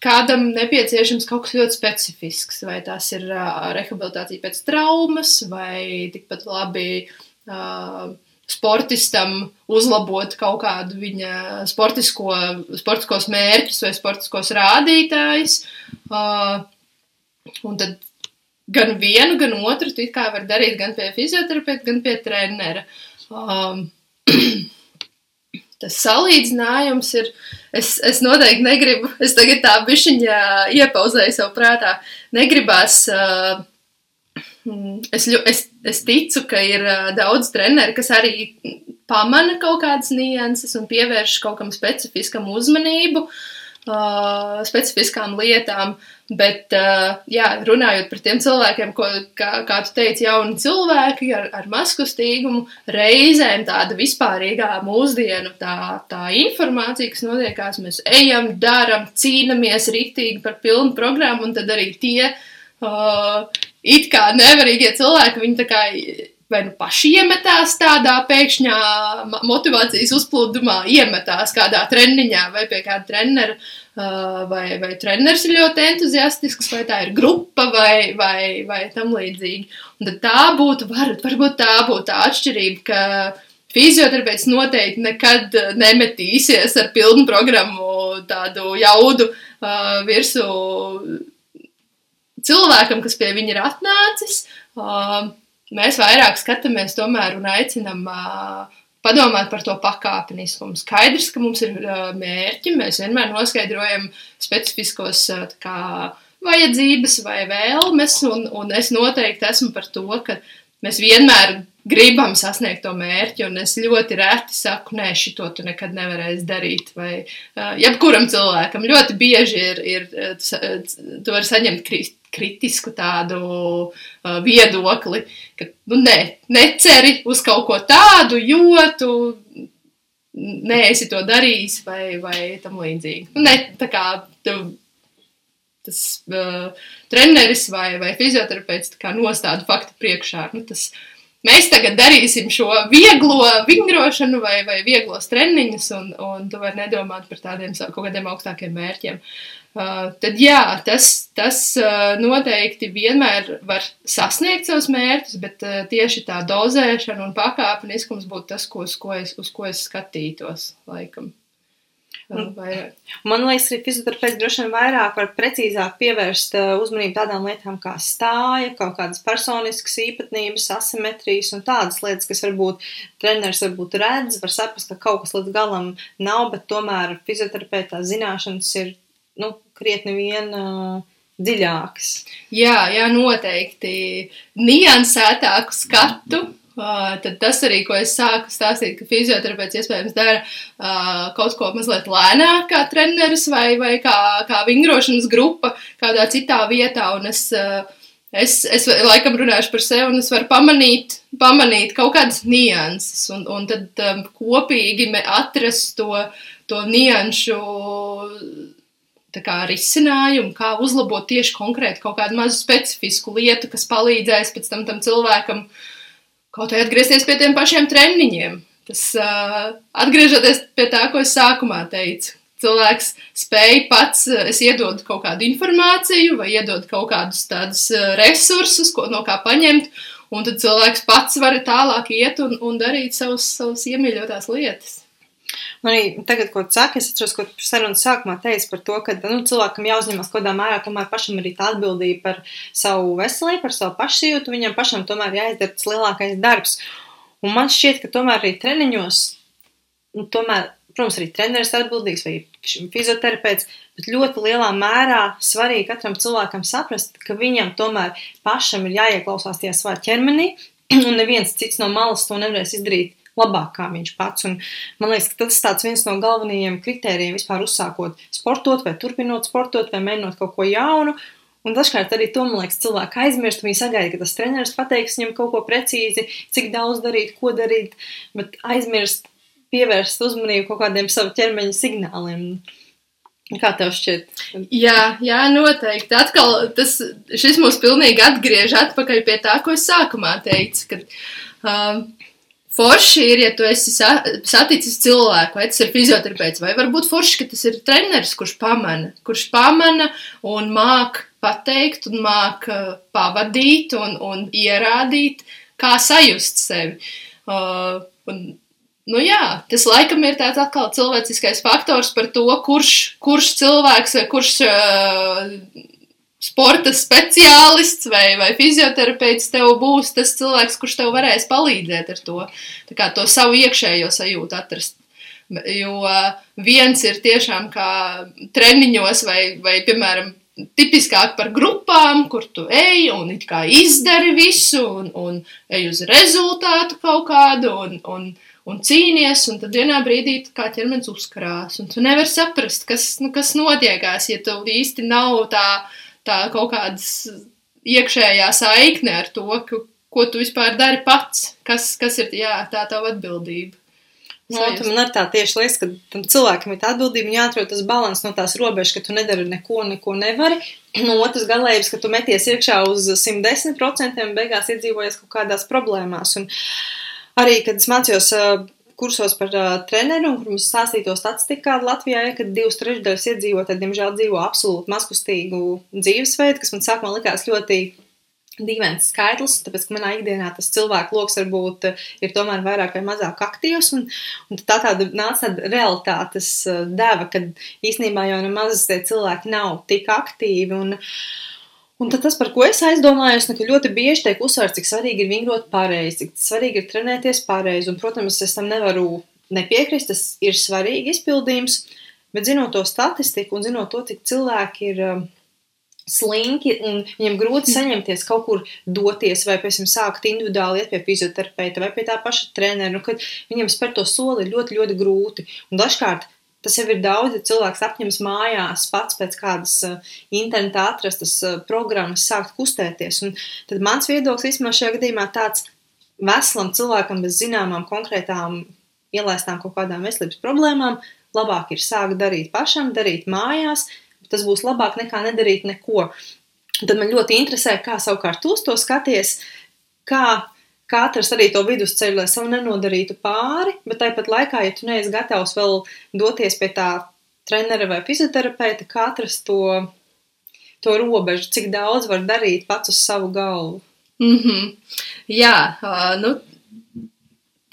kādam nepieciešams kaut kas ļoti specifisks, vai tas ir uh, rehabilitācija pēc traumas, vai tikpat labi. Uh, sportistam uzlabot kaut kādu viņa sportisko, sportiskos mērķus vai sportiskos rādītājus. Uh, un tad gan vienu, gan otru tu kā var darīt gan pie fizioterapeita, gan pie trenera. Um, tas salīdzinājums ir. Es, es noteikti negribu, es tagad tā bišķiņā iepauzēju savu prātā. Negribās. Uh, Mm, Es, ļu- es, es ticu, ka ir daudz treneri, kas arī pamana kaut kādas nianses un pievērš kaut kam specifiskam uzmanību, uh, specifiskām lietām. Bet, uh, jā, runājot par tiem cilvēkiem, ko, kā, kā tu teici, jauni cilvēki ar, ar maskustīgumu, reizēm tāda vispārīgā mūsdienu tā, tā informācija, kas notiekās, mēs ejam, daram, cīnamies rīktīgi par pilnu programmu, un tad arī tie uh, it kā nevarīgie cilvēki, viņi tā kā vai nu paši iemetās tādā pēkšņā motivācijas uzplūdumā, iemetās kādā treniņā vai pie kāda trenera, vai, vai treneris ir ļoti entuziastisks, vai tā ir grupa, vai, vai, vai tam līdzīgi. Un tad tā būtu, var, varbūt tā būtu tā atšķirība, ka Fizioterapeits noteikti nekad nemetīsies ar pilnu programmu tādu jaudu uh, virsū cilvēkam, kas pie viņa ir atnācis. Mēs vairāk skatāmies tomēr un aicinam uh, padomāt par to pakāpeniskumu. Skaidrs, ka mums ir mērķi, mēs vienmēr noskaidrojam specifiskos kā, vajadzības vai vēlmes, un, un es noteikti esmu par to, ka mēs vienmēr gribam sasniegt to mērķi, un es ļoti reti saku, nē, šito tu nekad nevarēsi darīt. Vai uh, jebkuram cilvēkam ļoti bieži ir, ir tu vari saņemt kritisku tādu uh, viedokli, ka, nu, nē, neceri uz kaut ko tādu, jo tu neesi to darījis, vai, vai tam līdzīgi. Nu, ne, tā kā tev tas uh, treneris vai, vai fizioterapeits nostāda faktu priekšā. Nu, tas, mēs tagad darīsim šo vieglo vingrošanu vai, vai vieglos treniņus, un, un tu vari nedomāt par tādiem kaut kādiem augstākiem mērķiem. Uh, tad jā, tas, tas uh, noteikti vienmēr var sasniegt savus mērķus, bet uh, tieši tā dozēšana un pakāpeniskums būtu tas, ko, uz, ko es, uz ko es skatītos laikam. Vairāk. Man liekas, arī fizioterapeits droši vien vairāk var precīzāk pievērst uzmanību tādām lietām kā stāja, kaut kādas personiskas īpatnības, asimetrijas un tādas lietas, kas varbūt treneris varbūt redz, var saprast, ka kaut kas līdz galam nav, bet tomēr fizioterapeitā zināšanas ir, nu, krietni vien uh, dziļākas. Jā, jā, noteikti niansētāku skatu tad tas arī, ko es sāku stāstīt, ka fizioterapeits iespējams dara uh, kaut ko mazliet lēnāk kā treneris vai, vai kā, kā vingrošanas grupa kādā citā vietā. Un es, uh, es, es laikam runāšu par sevi un es varu pamanīt, pamanīt kaut kādas nianses un, un tad um, kopīgi atrast to, to nianšu risinājumu, kā uzlabot tieši konkrēti kaut kādu mazu specifisku lietu, kas palīdzēs pēc tam tam cilvēkam kaut vai atgriezties pie tiem pašiem treniņiem. Tas uh, atgriežoties pie tā, ko es sākumā teicu. Cilvēks spēj pats, es iedodu kaut kādu informāciju, vai iedodu kaut kādus tādus resursus, ko no kā paņemt, un tad cilvēks pats var tālāk iet un, un darīt savus, savus iemīļotās lietas. Man arī tagad, ko tu saki, es atceros, ko sarunas sākumā teici par to, ka nu, cilvēkam jāuzņemas kaut kādā mērā tomēr pašam arī tā atbildība par savu veselību, par savu pašsajūtu, viņam pašam tomēr jāizdara tas lielākais darbs. Un man šķiet, ka tomēr arī treniņos, nu, tomēr, protams, arī treneris atbildīgs vai fizioterapeits, bet ļoti lielā mērā svarīgi katram cilvēkam saprast, ka viņam tomēr pašam ir jāieklausās tajā savā ķermenī, un neviens cits no malas to nevarēs izdarīt labāk kā viņš pats. Un, man liekas, ka tas ir viens no galvenajiem kritērijiem vispār uzsākot sportot, vai turpinot sportot, vai mēģinot kaut ko jaunu. Un dažkārt arī to, man liekas, cilvēki aizmirst. Viņi sagaida, ka tas treneris pateiks viņam kaut ko precīzi, cik daudz darīt, ko darīt, bet aizmirst pievērst uzmanību kaut kādiem savu ķermeņa signāliem. Kā tev šķiet? Jā, jā, noteikti. Atkal tas, šis mūs pilnīgi atgriež atpakaļ pie tā, ko es sākumā teicu, kad uh, Forši ir, ja tu esi saticis cilvēku, vai tas ir fizioterapeits, vai varbūt forši, ka tas ir treneris, kurš pamana, kurš pamana un māk pateikt un māk uh, pavadīt un, un ierādīt, kā sajust sevi. Uh, un, nu jā, tas laikam ir tāds atkal cilvēciskais faktors par to, kurš, kurš cilvēks kurš uh, sporta speciālists vai, vai fizioterapeits tev būs tas cilvēks, kurš tev varēs palīdzēt ar to, kā, to savu iekšējo sajūtu atrast. Jo viens ir tiešām kā treniņos vai, vai piemēram, tipiskāk par grupām, kur tu ej un it kā izdari visu un, un ej uz rezultātu kaut kādu un, un, un cīnies, un tad vienā brīdī kā ķermenis uzkarās, un tu nevari saprast, kas, nu, kas notiekās, ja tev īsti nav tā, uh, tā kaut kādas iekšējā saikne ar to, ka, ko tu vispār dari pats, kas, kas ir jā, tā tava atbildība. No, nu, man ir tā tieši liekas, ka tam cilvēkam ir tā atbildība, jāatrod tas balans no tās robežas, ka tu nedari neko, neko nevari. No otras galējības, ka tu meties iekšā uz 110% un beigās iedzīvojies kaut kādās problēmās. Un arī, kad es mācījos kursos par uh, treneru, un kur mums stāstīja to statistiku, kāda Latvijā ir, kad divas trešdaļas iedzīvotāji, diemžēl, dzīvo absolūti mazkustīgu dzīvesveidu, kas man sākumā likās ļoti dīvains skaitlis, tāpēc, ka manā ikdienā tas cilvēku lokus varbūt ir tomēr vairāk vai mazāk aktīvs, un, un tā tāda nāca tāda realitātes deva, kad īstenībā jau nemaz tie cilvēki nav tik aktīvi, un, Un tas, par ko es aizdomājos, nu, ka ļoti bieži tiek uzsvērts, cik svarīgi ir vingrot pareizi, cik svarīgi ir trenēties pareizi. Un, protams, es tam nevaru nepiekrist, tas ir svarīgi izpildījums, bet zinot to statistiku un zinot to, cik cilvēki ir um, slinki un viņiem grūti saņemties kaut kur doties, vai, piemēram, sākt individuāli iet pie fizioterapeita vai pie tā paša trenera, nu, kad viņiem spēr to soli ir ļoti, ļoti grūti. Un dažkārt Tas jau ir daudz, ja cilvēks apņems mājās pats pēc kādas uh, internetā atrastas uh, programmas sākt kustēties. Un tad mans viedoklis īstenībā šajā gadījumā tāds veselam cilvēkam bez zināmām konkrētām ielaistām kaut kādām veselības problēmām, labāk ir sākt darīt pašam, darīt mājās, tas būs labāk nekā nedarīt neko. Tad man ļoti interesē, kā savukārt tu to skaties, kā katrs arī to vidusceļu, lai sev nenodarītu pāri, bet tāpat laikā, ja tu neesi gatavs vēl doties pie tā trenera vai fizioterapeita, katrs to, to robežu, cik daudz var darīt pats uz savu galvu. Mm -hmm. Jā, uh, nu,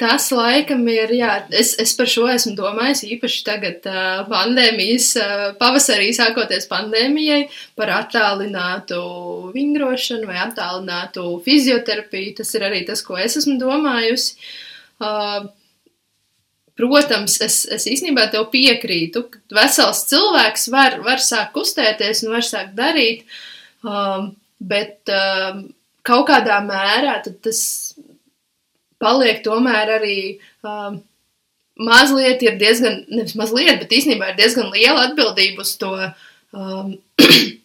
Tas laikam ir, jā, es, es par šo esmu domājis īpaši tagad uh, pandēmijas, uh, pavasarī sākoties pandēmijai, par attālinātu vingrošanu vai attālinātu fizioterapiju. Tas ir arī tas, ko es esmu domājusi. Uh, protams, es, es īstenībā tev piekrītu, ka vesels cilvēks var, var sākt kustēties un var sākt darīt, um, bet um, kaut kādā mērā tas paliek tomēr arī um, mazliet ir diezgan, nevis mazliet, bet īstenībā ir diezgan liela atbildība uz to um,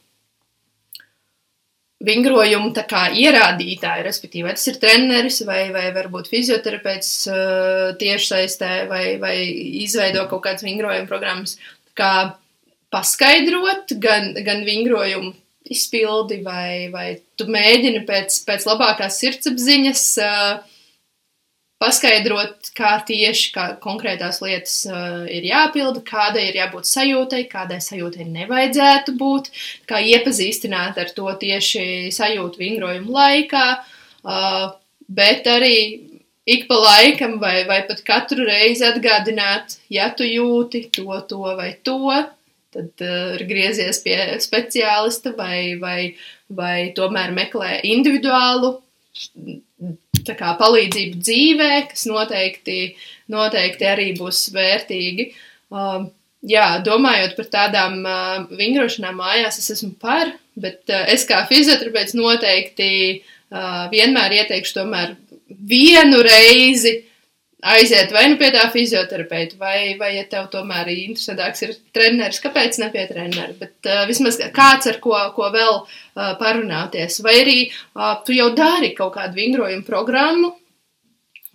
vingrojumu kā ierādītāju, respektīvi, vai tas ir treneris vai, vai varbūt fizioterapeits uh, tiešsaistē vai, vai izveido kaut kādas vingrojuma programmas, kā paskaidrot gan, gan vingrojumu izpildi vai, vai tu mēģini pēc, pēc labākās sirdsapziņas uh, paskaidrot, kā tieši kā konkrētās lietas uh, ir jāpilda, kādai ir jābūt sajūtai, kādai sajūtai nevajadzētu būt, kā iepazīstināt ar to tieši sajūtu vingrojumu laikā, uh, bet arī ik pa laikam vai, vai pat katru reizi atgādināt, ja tu jūti to, to vai to, tad uh, griezies pie speciālista vai, vai, vai tomēr meklē individuālu kā, palīdzību dzīvē, kas noteikti, noteikti arī būs vērtīgi. Um, jā, domājot par tādām uh, vingrošanām mājās, es esmu par, bet uh, es kā fizioterapeits noteikti uh, vienmēr ieteikšu tomēr vienu reizi aiziet vai nu pie tā fizioterapeita, vai, vai ja tev tomēr interesantāks ir treneris, kāpēc ne pie trenera, bet uh, vismaz kāds, ar ko, ko vēl uh, parunāties, vai arī uh, tu jau dari kaut kādu vingrojumu programmu,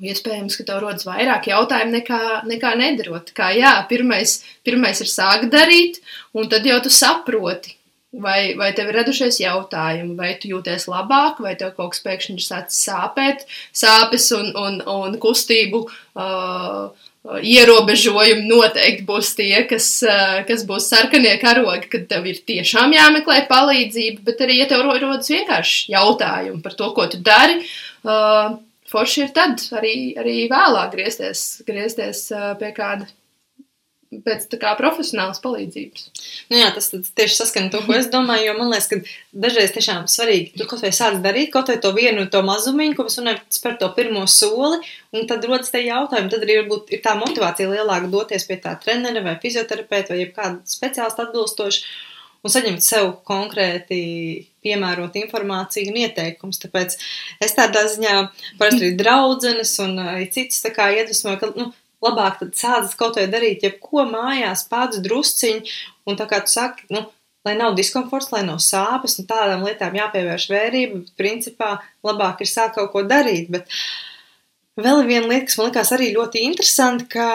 Iespējams, ka tev rodas vairāk jautājumu nekā, nekā nedarot. Kā jā, pirmais, pirmais ir sākt darīt, un tad jau tu saproti, Vai, vai tev ir radušies jautājumi, vai tu jūties labāk, vai tev kaut kas pēkšņi ir sācis sāpēt, sāpes un, un, un kustību uh, ierobežojumi noteikti būs tie, kas, uh, kas būs sarkanie karogi, kad tev ir tiešām jāmeklē palīdzība, bet arī, ja tev rodas vienkārši jautājumi par to, ko tu dari, uh, forši ir tad arī, arī vēlāk griezties, griezties uh, pie kāda pēc kā profesionālas palīdzības. Nu jā, tas tieši saskana to, ko es domāju, jo man liekas, ka dažreiz tiešām svarīgi, tu kaut vai sāc darīt kaut vai to vienu to mazumiņu, ko mēs runājam, spēr to pirmo soli, un tad rodas te jautājumi, tad arī varbūt ir tā motivācija lielāka doties pie tā trenera vai fizioterapeita vai jebkāda speciālista atbilstoši un saņemt sev konkrēti piemērot informāciju un ieteikumus. Tāpēc es tādā ziņā parasti arī draudzenes un arī citas iedvesmoju, ka, nu, labāk tad sācis kaut vai darīt jebko mājās pats drusciņi, un tā kā tu saki, nu, lai nav diskomforts, lai nav sāpes, un tādām lietām jāpievērš vērība, bet principā labāk ir sākt kaut ko darīt, bet vēl viena lieta, kas man likās arī ļoti interesanti, ka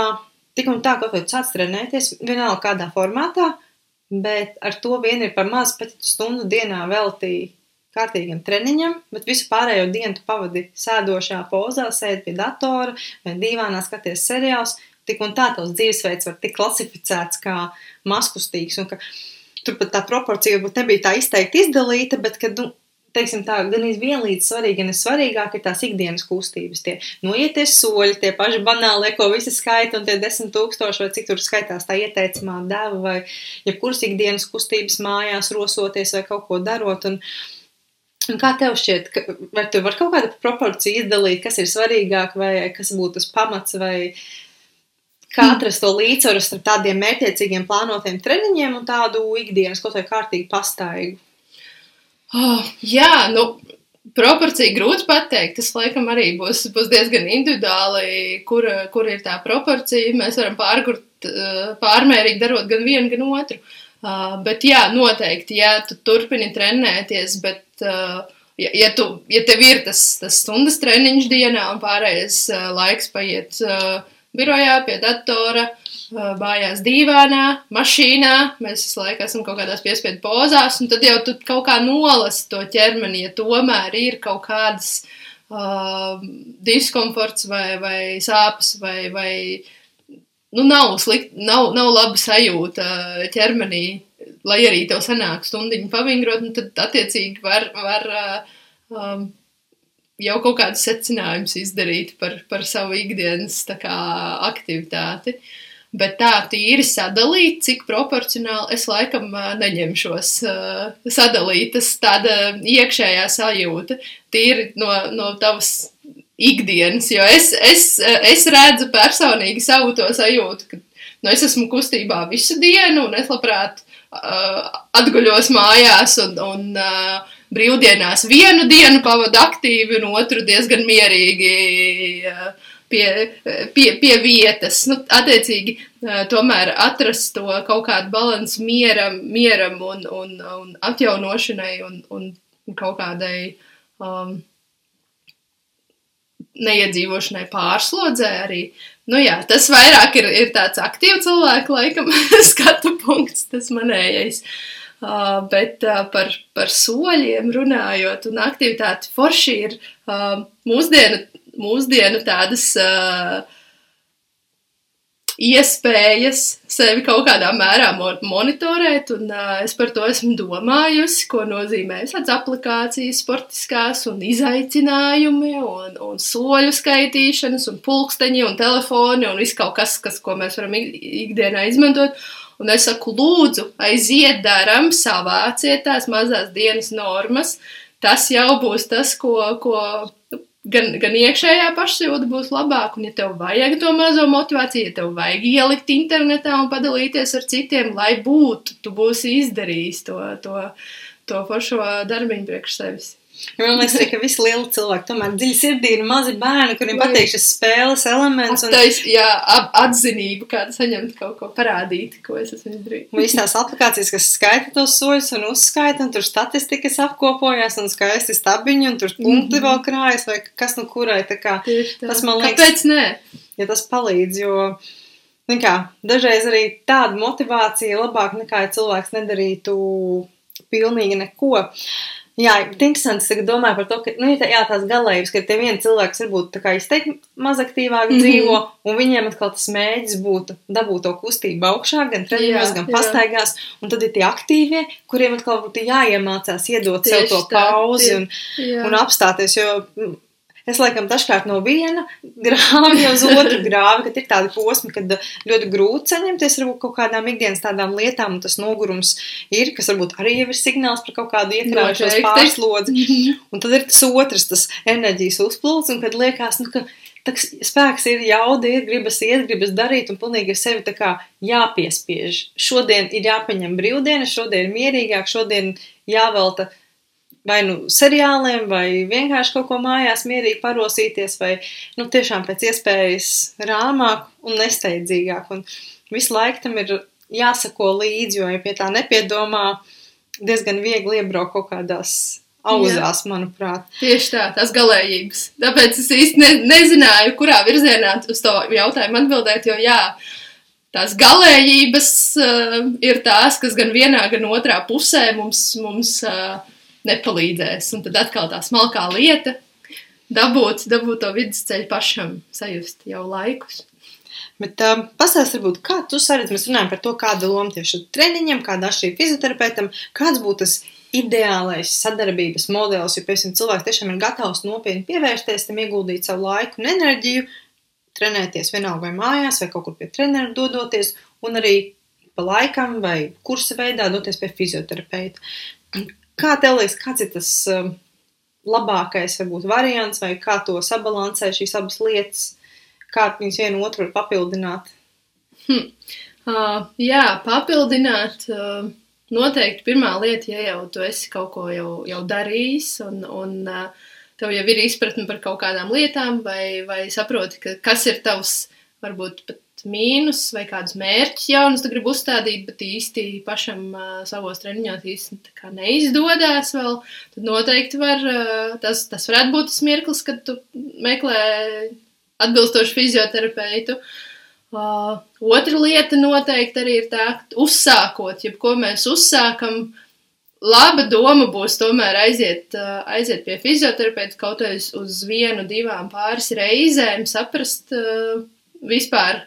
tik un tā, kaut vai sāc trenēties, vienalga kādā formātā, bet ar to vien ir par maz, pat ja tu stundu dienā veltīji kārtīgam treniņam, bet visu pārējo dienu pavadi sēdošā pozā, sēdi pie datora vai divānā skaties seriālus. Tik un tā tavs dzīvesveids var tikt klasificēts kā maskustīgs. Un ka tur pat tā proporcija varbūt nebija tā izteikti izdalīta, bet kad, nu, teiksim tā, gan vienlīdz svarīgi, gan svarīgāk ir tās ikdienas kustības. Tie noieties soļi, tie paši banālie, ko visi skaita, un tie desmit tūkstoši vai cik tur skaitās tā ieteicamā deva vai jebkuras ikdienas kustības mājās rosoties vai kaut ko darot. Un, Un kā tev šķiet, ka, vai tu vari kaut kādu proporciju izdalīt, kas ir svarīgāk, vai kas būtu tas pamats, vai kā atrast to līdzsvaru starp tādiem mērķiecīgiem plānotiem treniņiem un tādu ikdienas kaut vai kārtīgi pastaigu? Oh, jā, nu, proporcija grūti pateikt. Tas, laikam, arī būs, būs diezgan individuāli, kur, kur ir tā proporcija. Mēs varam pārgurt, pārmērīgi darot gan vienu, gan otru. Uh, bet jā, noteikti, ja tu turpini trenēties, bet uh, ja, ja, tu, ja tev ir tas, tas stundas treniņš dienā un pārējais uh, laiks paiet uh, birojā pie datora, uh, bājās dīvānā, mašīnā, mēs visu laiku esam kaut kādās piespiedu pozās, un tad jau tu kaut kā nolasi to ķermeni, ja tomēr ir kaut kādas uh, diskomforts vai, vai sāpes vai, vai nu, nav, slikt, nav, nav laba sajūta ķermenī, lai arī tev sanāk stundiņu pavingrot, nu, tad attiecīgi var, var um, jau kaut kādus secinājumus izdarīt par, par savu ikdienas kā, aktivitāti. Bet tā tīri sadalīt, cik proporcionāli es laikam neņemšos uh, sadalīt. Tas tāda iekšējā sajūta, tīri no, no tavas ikdienas, jo es, es, es redzu personīgi savu to sajūtu, ka nu, es esmu kustībā visu dienu, un es labprāt uh, atguļos mājās un, un uh, brīvdienās vienu dienu pavadu aktīvi, un otru diezgan mierīgi. Uh, Pie, pie, pie vietas, nu, attiecīgi, uh, tomēr atrast to kaut kādu balansu mieram, mieram un, un, un atjaunošanai un, un kaut kādai um, neiedzīvošanai pārslodzē arī. Nu jā, tas vairāk ir, ir tāds aktīvs cilvēku laikam skatu punkts, tas manējais. Uh, bet uh, par, par soļiem runājot un aktivitāti forši ir uh, mūsdienu, mūsdienu tādas uh, iespējas sevi kaut kādā mērā monitorēt, un uh, es par to esmu domājusi, ko nozīmē visādas aplikācijas, sportiskās un izaicinājumi, un, un soļu skaitīšanas, un pulksteņi, un telefoni, un viss kaut kas, kas, ko mēs varam ikdienā izmantot. Un es saku, lūdzu, aiziet, daram, savāciet tās mazās dienas normas. Tas jau būs tas, ko, ko gan, gan iekšējā pašsajūta būs labāka, un ja tev vajag to mazo motivāciju, ja tev vajag ielikt internetā un padalīties ar citiem, lai būtu, tu būsi izdarījis to, to, to foršo darbiņu priekš sevis. Jo man liekas, ka visi lieli cilvēki tomēr dziļi sirdī ir mazi bērni, kuriem patīk šis spēles elements. Un... Tais, jā, atzinību, kāda saņemt kaut ko parādīt, ko es esmu izdarījis. Visas tās aplikācijas, kas skaita tos soļus un uzskaita, un tur statistikas apkopojās, un skaisti stabiņi, un tur punkti mm -hmm. vēl krājas, vai kas nu kurai. Kā, tas man liekas, kāpēc nē? Ja tas palīdz, jo. Kā, dažreiz arī tāda motivācija labāk nekā, ja cilvēks nedarītu pilnīgi neko. Uh, Jā, interesanti. Es domāju par to, ka nu, jā, tās galējības, ka tie vieni cilvēki varbūt izteikti mazaktīvāk mm -hmm. dzīvo, un viņiem atkal tas mēģis būtu dabūt to kustību augšā, gan treniņos, gan pastaigās. Un tad ir tie aktīvie, kuriem atkal būtu jāiemācās iedot Tieši sev to pauzi tā, un, jā. un apstāties. Jo Es laikam dažkārt no viena grāvja uz otru grāvi, kad ir tādi posmi, kad ļoti grūti saņemties ar kaut kādām ikdienas tādām lietām, un tas nogurums ir, kas varbūt arī ir signāls par kaut kādu iekrājušos pārslodzi. Un tad ir tas otrs, tas enerģijas uzplūds, un kad liekas, nu, ka tas spēks ir, jauda ir, gribas iet, gribas darīt, un pilnīgi ar sevi jāpiespiež. Šodien ir jāpaņem brīvdiena, šodien ir mierīgāk, šodien jāvelta vai nu seriāliem, vai vienkārši kaut ko mājās mierīgi parosīties, vai nu, tiešām pēc iespējas rāmāk un nesteidzīgāk. Un visu laiku tam ir jāsako līdzi, jo, ja pie tā nepiedomā, diezgan viegli iebraukt kaut kādās auzās, Jā. manuprāt. Tieši tā, tās galējības. Tāpēc es īsti ne, nezināju, kurā virzienā uz to jautājumu atbildēt, jo jā, tās galējības uh, ir tās, kas gan vienā, gan otrā pusē mums, mums uh, nepalīdzēs. Un tad atkal tā smalkā lieta dabūt, dabūt to vidusceļu pašam sajust jau laikus. Bet uh, pastāstiet, varbūt, kā tu saredzi, mēs runājam par to, kāda loma tieši treniņam, kāda šī fizioterapeitam, kāds būtu tas ideālais sadarbības modelis, jo, piemēram, cilvēks tiešām ir gatavs nopietni pievērsties tam, ieguldīt savu laiku un enerģiju, trenēties vienalga vai mājās, vai kaut kur pie trenera dodoties, un arī pa laikam vai kursa veidā doties pie fizioterapeita. Kā tev liekas, kāds ir tas uh, labākais varbūt variants, vai kā to sabalansē šīs abas lietas? kā viņas vienu otru var papildināt? Hm. Uh, jā, papildināt. Uh, noteikti pirmā lieta, ja jau tu esi kaut ko jau, jau darījis un, un uh, tev jau ir izpratne par kaut kādām lietām, vai, vai saproti, ka, kas ir tavs varbūt pat mīnus vai kādus mērķus jaunus tu gribi uzstādīt, bet īsti pašam uh, savos treniņos īsti neizdodas vēl, tad noteikti var, uh, tas, tas varētu būt tas mirklis, kad tu meklē atbilstošu fizioterapeitu. Uh, otra lieta noteikti arī ir tā, ka uzsākot, jebko mēs uzsākam, laba doma būs tomēr aiziet, uh, aiziet pie fizioterapeita kaut vai uz, vienu, divām pāris reizēm, saprast uh, vispār,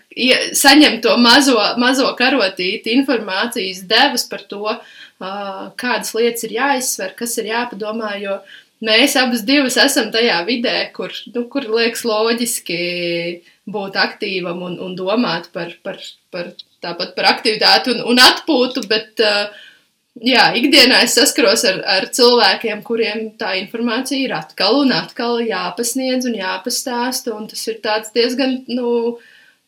saņemt to mazo, mazo karotīti informācijas devas par to, uh, kādas lietas ir jāizsver, kas ir jāpadomā, jo mēs abas divas esam tajā vidē, kur, nu, kur liekas loģiski būt aktīvam un, un domāt par, par, par tāpat par aktivitāti un, un atpūtu, bet uh, jā, ikdienā es saskaros ar, ar cilvēkiem, kuriem tā informācija ir atkal un atkal jāpasniedz un jāpastāsta, un tas ir diezgan, nu,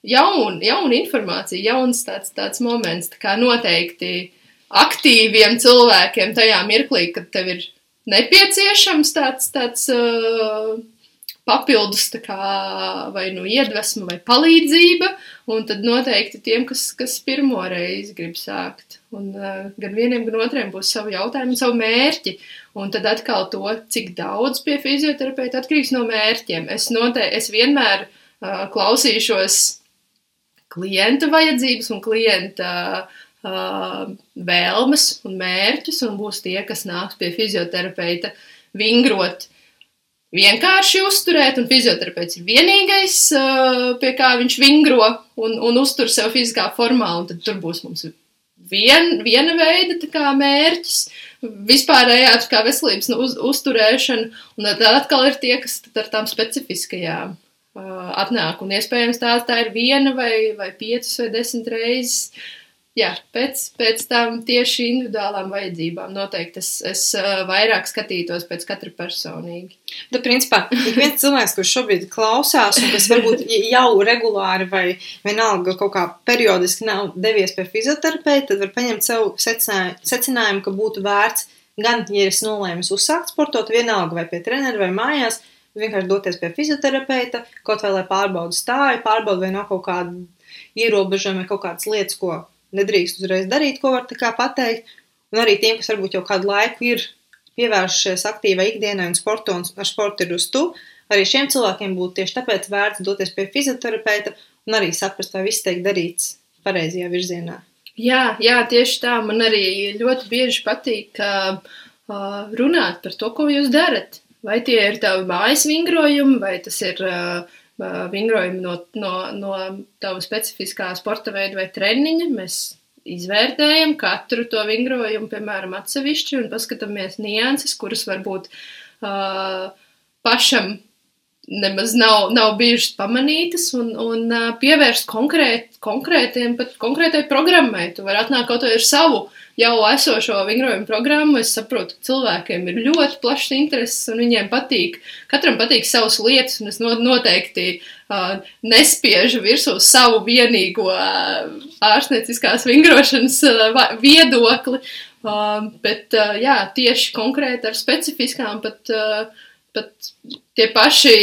jaun, jauna informācija, jauns tāds, tāds moments, tā kā noteikti aktīviem cilvēkiem tajā mirklī, kad tev ir nepieciešams tāds, tāds uh, papildus kā, vai nu iedvesma vai palīdzība, un tad noteikti tiem, kas, kas pirmo reizi grib sākt. Un uh, gan vieniem, gan otriem būs savi jautājumi un savu mērķi. Un tad atkal to, cik daudz pie fizioterapeita atkarīgs no mērķiem. Es, noteikti, es vienmēr uh, klausīšos klienta vajadzības un klienta uh, vēlmes un mērķus, un būs tie, kas nāks pie fizioterapeita vingrot. Vienkārši uzturēt, un fizioterapeits ir vienīgais, uh, pie kā viņš vingro un, un uztur sev fiziskā formā, un tad tur būs mums vien, viena veida kā, mērķis, vispārējā kā veselības nu, uz, uzturēšana, un tad atkal ir tie, kas ar tām specifiskajām uh, atnāk, un iespējams tā, tā ir viena vai, vai piecas vai desmit reizes jā, pēc, pēc tam tieši individuālām vajadzībām noteikti es, es uh, vairāk skatītos pēc katra personīgi. Tad, principā, ik viens cilvēks, kurš šobrīd klausās un kas varbūt jau regulāri vai vienalga kaut kā periodiski nav devies pie fizioterapeita, tad var paņemt sev secinājumu, ka būtu vērts gan, ja es nolēmu uzsākt sportot, vienalga vai pie trenera vai mājās, vienkārši doties pie fizioterapeita, kaut vai lai pārbaudu stāju, pārbaudu vai nav kaut kāda ierobežojuma vai kaut kādas lietas, ko nedrīkst uzreiz darīt, ko var tā kā pateikt. Un arī tiem, kas varbūt jau kādu laiku ir pievērsušies aktīvai ikdienai un sportu un ar sportu ir uz tu, arī šiem cilvēkiem būtu tieši tāpēc vērts doties pie fizioterapeita un arī saprast, vai viss tiek darīts pareizajā virzienā. Jā, jā, tieši tā. Man arī ļoti bieži patīk uh, runāt par to, ko jūs darat. Vai tie ir tavi mājas vingrojumi, vai tas ir uh, vingrojumi no, no, no tava specifiskā sporta veida vai treniņa. Mēs izvērtējam katru to vingrojumu, piemēram, atsevišķi un paskatāmies nianses, kuras varbūt uh, pašam nemaz nav, nav bijušas pamanītas, un, un uh, pievērst konkrēt, konkrētiem, pat konkrētai programmai. Tu vari atnākt kaut vai ar savu jau esošo vingrojumu programmu, es saprotu, ka cilvēkiem ir ļoti plašs intereses un viņiem patīk, katram patīk savas lietas, un es noteikti uh, nespiežu virsū savu vienīgo uh, ārstnieciskās vingrošanas uh, viedokli, uh, bet uh, jā, tieši konkrēti ar specifiskām pat, uh, pat tie paši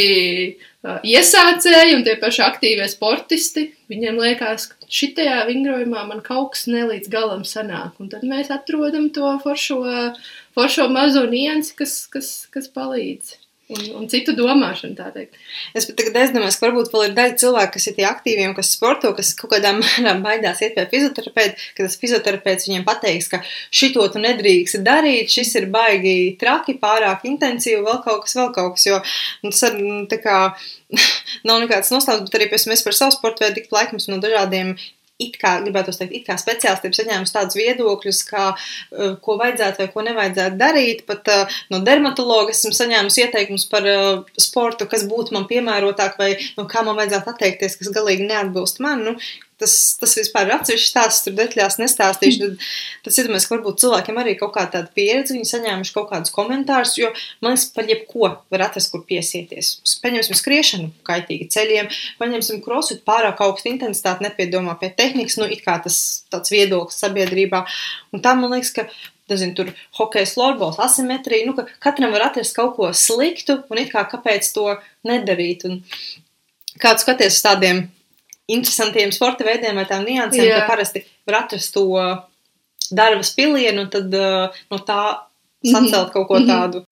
uh, iesācēji un tie paši aktīvie sportisti, viņiem liekas, ka šitajā vingrojumā man kaut kas nelīdz galam sanāk. Un tad mēs atrodam to foršo, foršo mazo niansi, kas, kas, kas palīdz. Un, un citu domāšanu. Es pat tagad aizdomājos, ka varbūt vēl ir daļa cilvēku, kas ir tie aktīvie un kas sporto, kas kaut kādā mērā baidās iet pie fizioterapeita, ka tas fizioterapeits viņiem pateiks, ka šito tu nedrīkst darīt, šis ir baigi traki, pārāk intensīvi, vēl kaut kas, vēl kaut kas, jo nu, tas ar, nu, tā kā nav nekāds noslēgums, bet arī mēs par savu sportu veidu tik laikmus no dažādiem it kā, gribētu teikt, it kā speciālistiem saņēmusi tādus viedokļus, kā, uh, ko vajadzētu vai ko nevajadzētu darīt. Pat uh, no dermatologa esmu saņēmusi ieteikumus par uh, sportu, kas būtu man piemērotāk vai no kā man vajadzētu atteikties, kas galīgi neatbilst man. Nu, tas, tas vispār ir atsevišķs stāsts, tur detaļās nestāstīšu. Tad, tas iedomājas, ka varbūt cilvēkiem arī kaut kāda tāda pieredze, viņi saņēmuši kaut kādus komentārus, jo man liekas, par jebko var atrast, kur piesieties. Paņemsim skriešanu, kaitīgi ceļiem, paņemsim krosut, pārāk augstu intensitāti, nepiedomā pie tehnikas, nu it kā tas tāds viedoklis sabiedrībā. Un tā man liekas, ka nezinu, tur hokeja, florbols, asimetrija, nu, ka katram var atrast kaut ko sliktu un it kā kāpēc to nedarīt. Un kāds skaties uz tādiem interesantiem sporta veidiem vai tām niansēm, Jā. ka parasti var atrast to darba pilienu un tad uh, no tā sacelt kaut ko Mhm. tādu.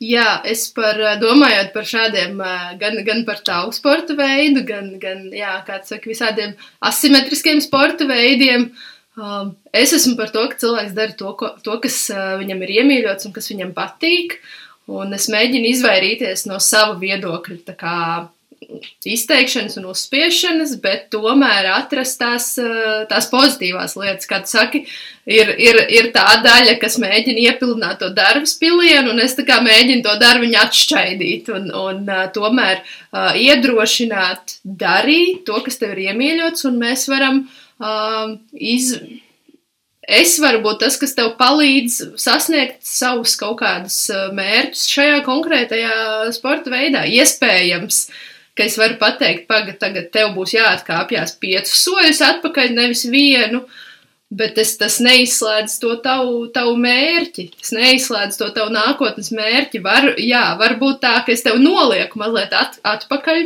Jā, es par ā, domājot par šādiem, ā, gan, gan par tavu sporta veidu, gan, gan jā, kāds saka, visādiem asimetriskiem sporta veidiem. ā, Es esmu par to, ka cilvēks dara to, ko, to kas ā, viņam ir iemīļots un kas viņam patīk. Un es mēģinu izvairīties no sava viedokļa, tā kā izteikšanas un uzspiešanas, bet tomēr atrast tās, ā, tās pozitīvās lietas. Kā tu saki, ir, ir, ir tā daļa, kas mēģina iepildīt to darbu pilienu, un es tā kā mēģinu to darbu atšķaidīt un, un uh, tomēr uh, iedrošināt darīt to, kas tev ir iemīļots, un mēs varam uh, iz. Es varu būt tas, kas tev palīdz sasniegt savus kaut kādus uh, mērķus šajā konkrētajā sporta veidā. Iespējams, ka es varu pateikt, pagaidi, tagad tev būs jāatkāpjas piecus soļus atpakaļ, nevis vienu. Bet es, tas neizslēdz to tavu, tavu mērķi. Tas neizslēdz to tavu nākotnes mērķi. Var, jā, varbūt tā, ka es tev nolieku mazliet at, atpakaļ,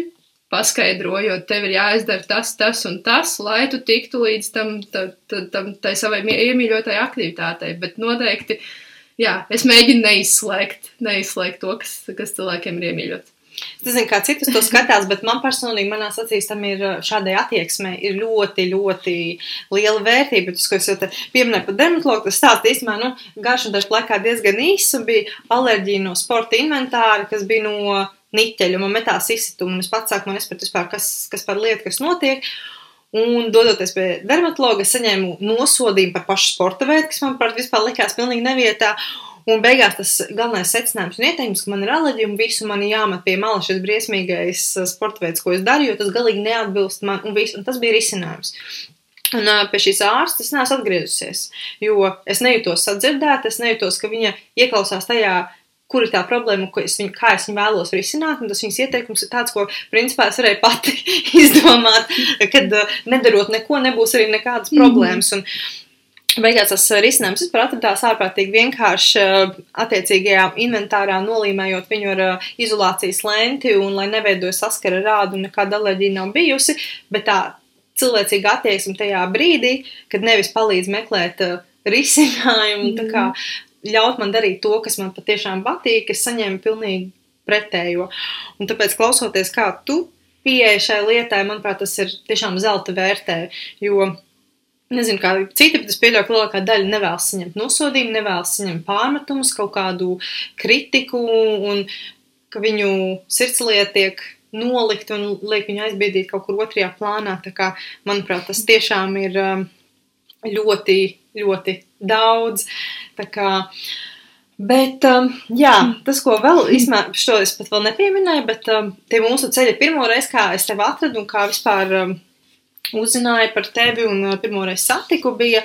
paskaidrojot, tev ir jāizdara tas, tas un tas, lai tu tiktu līdz tam, tam, tam, tai savai iemīļotai aktivitātei. Bet noteikti, jā, es mēģinu neizslēgt, neizslēgt to, kas, kas cilvēkiem ir iemīļots. Es nezinu, kā citus to skatās, bet man personīgi, manās acīs, tam ir uh, šādai attieksmei ir ļoti, ļoti liela vērtība. Tas, ko es jau pieminēju par dermatologu, tas stāsts īstenībā, nu, gājušajā dažu laikā diezgan īss un bija alerģija no sporta inventāra, kas bija no niķeļa, man metās izsitumu, un es pats sāku nespēt vispār, kas, kas par lietu, kas notiek. Un, dodoties pie dermatologa, saņēmu nosodījumu par pašu sporta veidu, kas man, protams, vispār likās pilnīgi nevietā. Un beigās tas galvenais secinājums un ieteikums, ka man ir alerģija un visu man jāmet pie malas šis briesmīgais uh, sporta veids, ko es daru, jo tas galīgi neatbilst man, un, visu, un tas bija risinājums. Un uh, pie šīs ārstes es neesmu atgriezusies, jo es nejūtos sadzirdēta, es nejūtos, ka viņa ieklausās tajā, kur ir tā problēma, ko es viņu, kā es viņu vēlos risināt. Un tas viņas ieteikums ir tāds, ko principā es varēju pati izdomāt, kad uh, nedarot neko, nebūs arī nekādas problēmas. Un, Beigās tas uh, risinājums vispār atradās ārprātīgi vienkārši uh, attiecīgajā inventārā, nolīmējot viņu ar uh, izolācijas lenti, un lai neveidoja saskara rādu, nekāda alerģija nav bijusi. Bet tā cilvēcīga attieksme tajā brīdī, kad nevis palīdz meklēt risinājumu, tā kā ļaut man darīt to, kas man patiešām patīk, es saņēmu pilnīgi pretējo. Un tāpēc, klausoties, kā tu pieeja šai lietai, manuprāt, tas ir tiešām zelta vērtē. Jo Nezinu, kā citi, bet es pieļauju, ka lielākā daļa nevēlas saņemt nosodījumu, nevēlas saņemt pārmetumus, kaut kādu kritiku, un ka viņu sirdslieta tiek nolikt un liek viņu aizbiedīt kaut kur otrajā plānā. Tā kā, manuprāt, tas tiešām ir um, ļoti, ļoti daudz. Tā kā, Bet, um, jā, tas, ko vēl īstenībā, šo es pat vēl nepieminēju, bet um, tie mūsu ceļi pirmo reizi, kā es tevi atradu un kā vispār um, uzzināju par tevi un pirmo reizi satiku, bija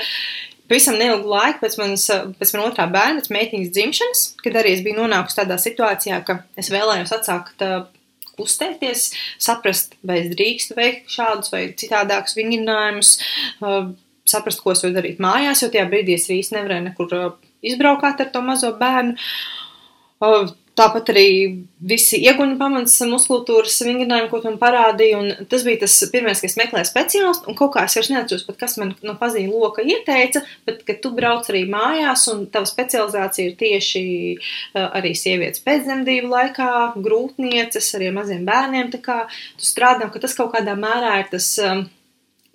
pavisam neilgu laiku pēc manas, pēc man otrā bērna, pēc meitiņas dzimšanas, kad arī es biju nonākusi tādā situācijā, ka es vēlējos atsākt kustēties, saprast, vai es drīkstu veikt šādus vai citādākus vingrinājumus, saprast, ko es varu darīt mājās, jo tajā brīdī es īsti nevarēju nekur izbraukāt ar to mazo bērnu. Tāpat arī visi ieguņu pamats muskultūras vingrinājumi, ko tu man parādīji, un tas bija tas pirmais, kas meklēja speciālistu, un kaut kā es vairs neatceros pat, kas man no pazīņa loka ieteica, bet, kad tu brauc arī mājās, un tava specializācija ir tieši uh, arī sievietes pēcdzemdību laikā, grūtnieces, arī maziem bērniem, tā kā tu strādā, ka tas kaut kādā mērā ir tas um,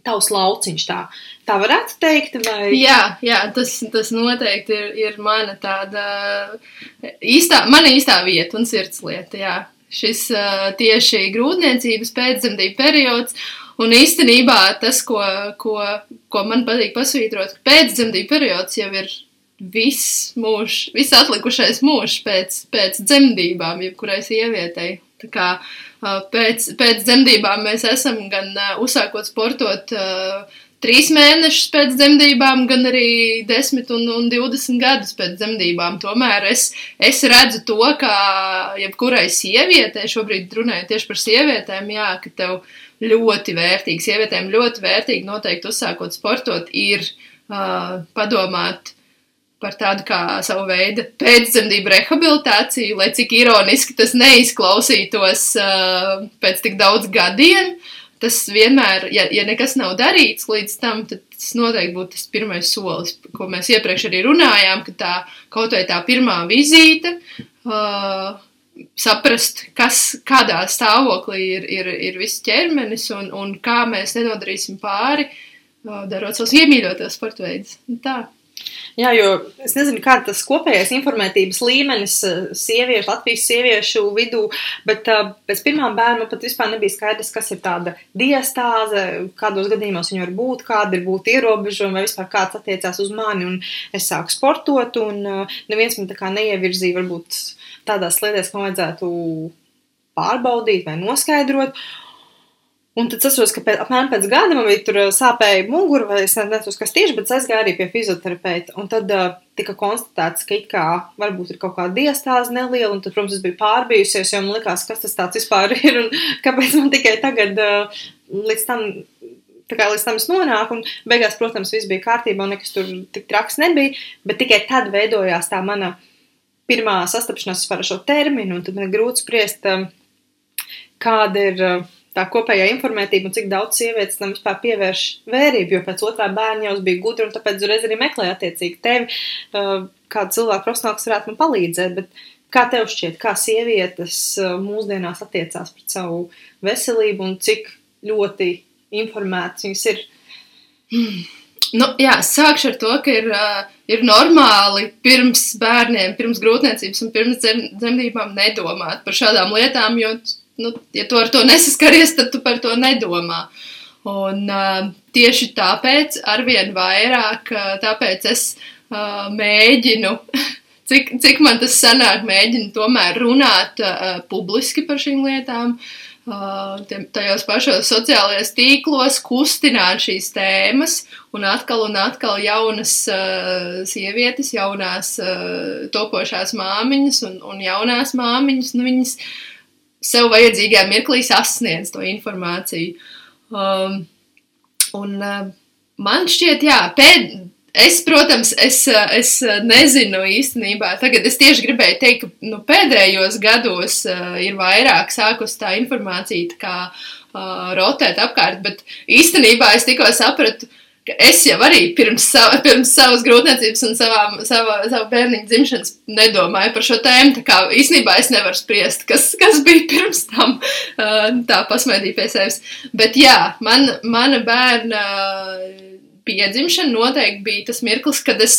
tavs lauciņš tā. Tā varētu teikt, vai? Jā, jā tas, tas noteikti ir, ir mana tāda īstā, mana īstā vieta un sirdslieta, jā. Šis tieši grūtniecības pēcdzemdību periods, un īstenībā tas, ko, ko, ko man patīk pasvītrot, pēcdzemdību periods jau ir viss mūžs, viss atlikušais mūžs pēc, pēc dzemdībām, jebkurai sievietei. Tā kā pēc, pēc dzemdībām mēs esam gan uzsākot sportot, uh, trīs mēnešus pēc dzemdībām, gan arī 10 un, un 20 gadus pēc dzemdībām. Tomēr es, es redzu to, ka jebkurai sievietei, šobrīd runāju tieši par sievietēm, jā, ka tev ļoti vērtīgi, sievietēm ļoti vērtīgi noteikti uzsākot sportot, ir uh, padomāt par tādu kā savu veidu pēcdzemdību rehabilitāciju, lai cik ironiski tas neizklausītos uh, pēc tik daudz gadiem. Tas vienmēr, ja, ja nekas nav darīts līdz tam, tad tas noteikti būtu tas pirmais solis, ko mēs iepriekš arī runājām, ka tā kaut vai tā pirmā vizīte, uh, saprast, kas, kādā stāvoklī ir, ir, ir viss ķermenis un, un kā mēs nenodarīsim pāri, uh, darot savus iemīļotos sporta veidus. Tā. Jā, jo es nezinu, kāda tas kopējais informētības līmenis eh, sieviešu, Latvijas sieviešu vidū, bet uh, pēc pirmām bērnu pat vispār nebija skaidrs, kas ir tāda diastāze, kādos gadījumos viņa var būt, kāda ir būt ierobežojumi, vai vispār kāds attiecās uz mani, un es sāku sportot, un uh, neviens man tā kā neievirzīja varbūt tādās lietās, ko vajadzētu pārbaudīt vai noskaidrot. Un tad es saprotu, ka pēc, apmēram pēc gada man bija tur sāpēja mugura, vai es nezinu, kas tieši, bet es gāju arī pie fizioterapeita. Un tad uh, tika konstatēts, ka it kā varbūt ir kaut kāda diastāze neliela, un tad, protams, es biju pārbijusies, jo man likās, kas tas tāds vispār ir un kāpēc man tikai tagad uh, līdz tam. Tā kā līdz tam es nonāku, un beigās, protams, viss bija kārtībā, un nekas tur tik traks nebija, bet tikai tad veidojās tā mana pirmā sastapšanās ar šo terminu, un tad man ir grūti spriest, uh, kāda ir uh, tā kopējā informētība un cik daudz sievietes tam vispār pievērš vērību, jo pēc otrā bērna jau bija gudra un tāpēc uzreiz arī meklēja attiecīgi tevi, uh, kādu cilvēku profesionāls varētu man palīdzēt, bet kā tev šķiet, kā sievietes uh, mūsdienās attiecās pret savu veselību un cik ļoti informētas viņas ir? Hmm. Nu, jā, sākšu ar to, ka ir, uh, ir normāli pirms bērniem, pirms grūtniecības un pirms dzem, dzemdībām nedomāt par šādām lietām, jo nu, ja tu ar to nesaskaries, tad tu par to nedomā. Un uh, tieši tāpēc arvien vairāk, uh, tāpēc es uh, mēģinu, cik, cik man tas sanāk, mēģinu tomēr runāt uh, publiski par šīm lietām. Uh, tajos pašos sociālajos tīklos kustināt šīs tēmas, un atkal un atkal jaunas uh, sievietes, jaunās uh, topošās māmiņas un, un jaunās māmiņas, nu viņas uh, sev vajadzīgajā mirklī sasniedz to informāciju. Um, un uh, man šķiet, jā, pēd, es, protams, es, uh, es nezinu īstenībā, tagad es tieši gribēju teikt, ka nu, pēdējos gados uh, ir vairāk sākus tā informācija tā kā uh, rotēt apkārt, bet īstenībā es tikko sapratu, uh, es jau arī pirms, sava, pirms savas grūtniecības un savām, sava, savu bērniņu dzimšanas nedomāju par šo tēmu. Tā kā īstenībā es nevaru spriest, kas, kas bija pirms tam, tā pasmaidīja pie sevis. Bet jā, man, mana bērna piedzimšana noteikti bija tas mirklis, kad es,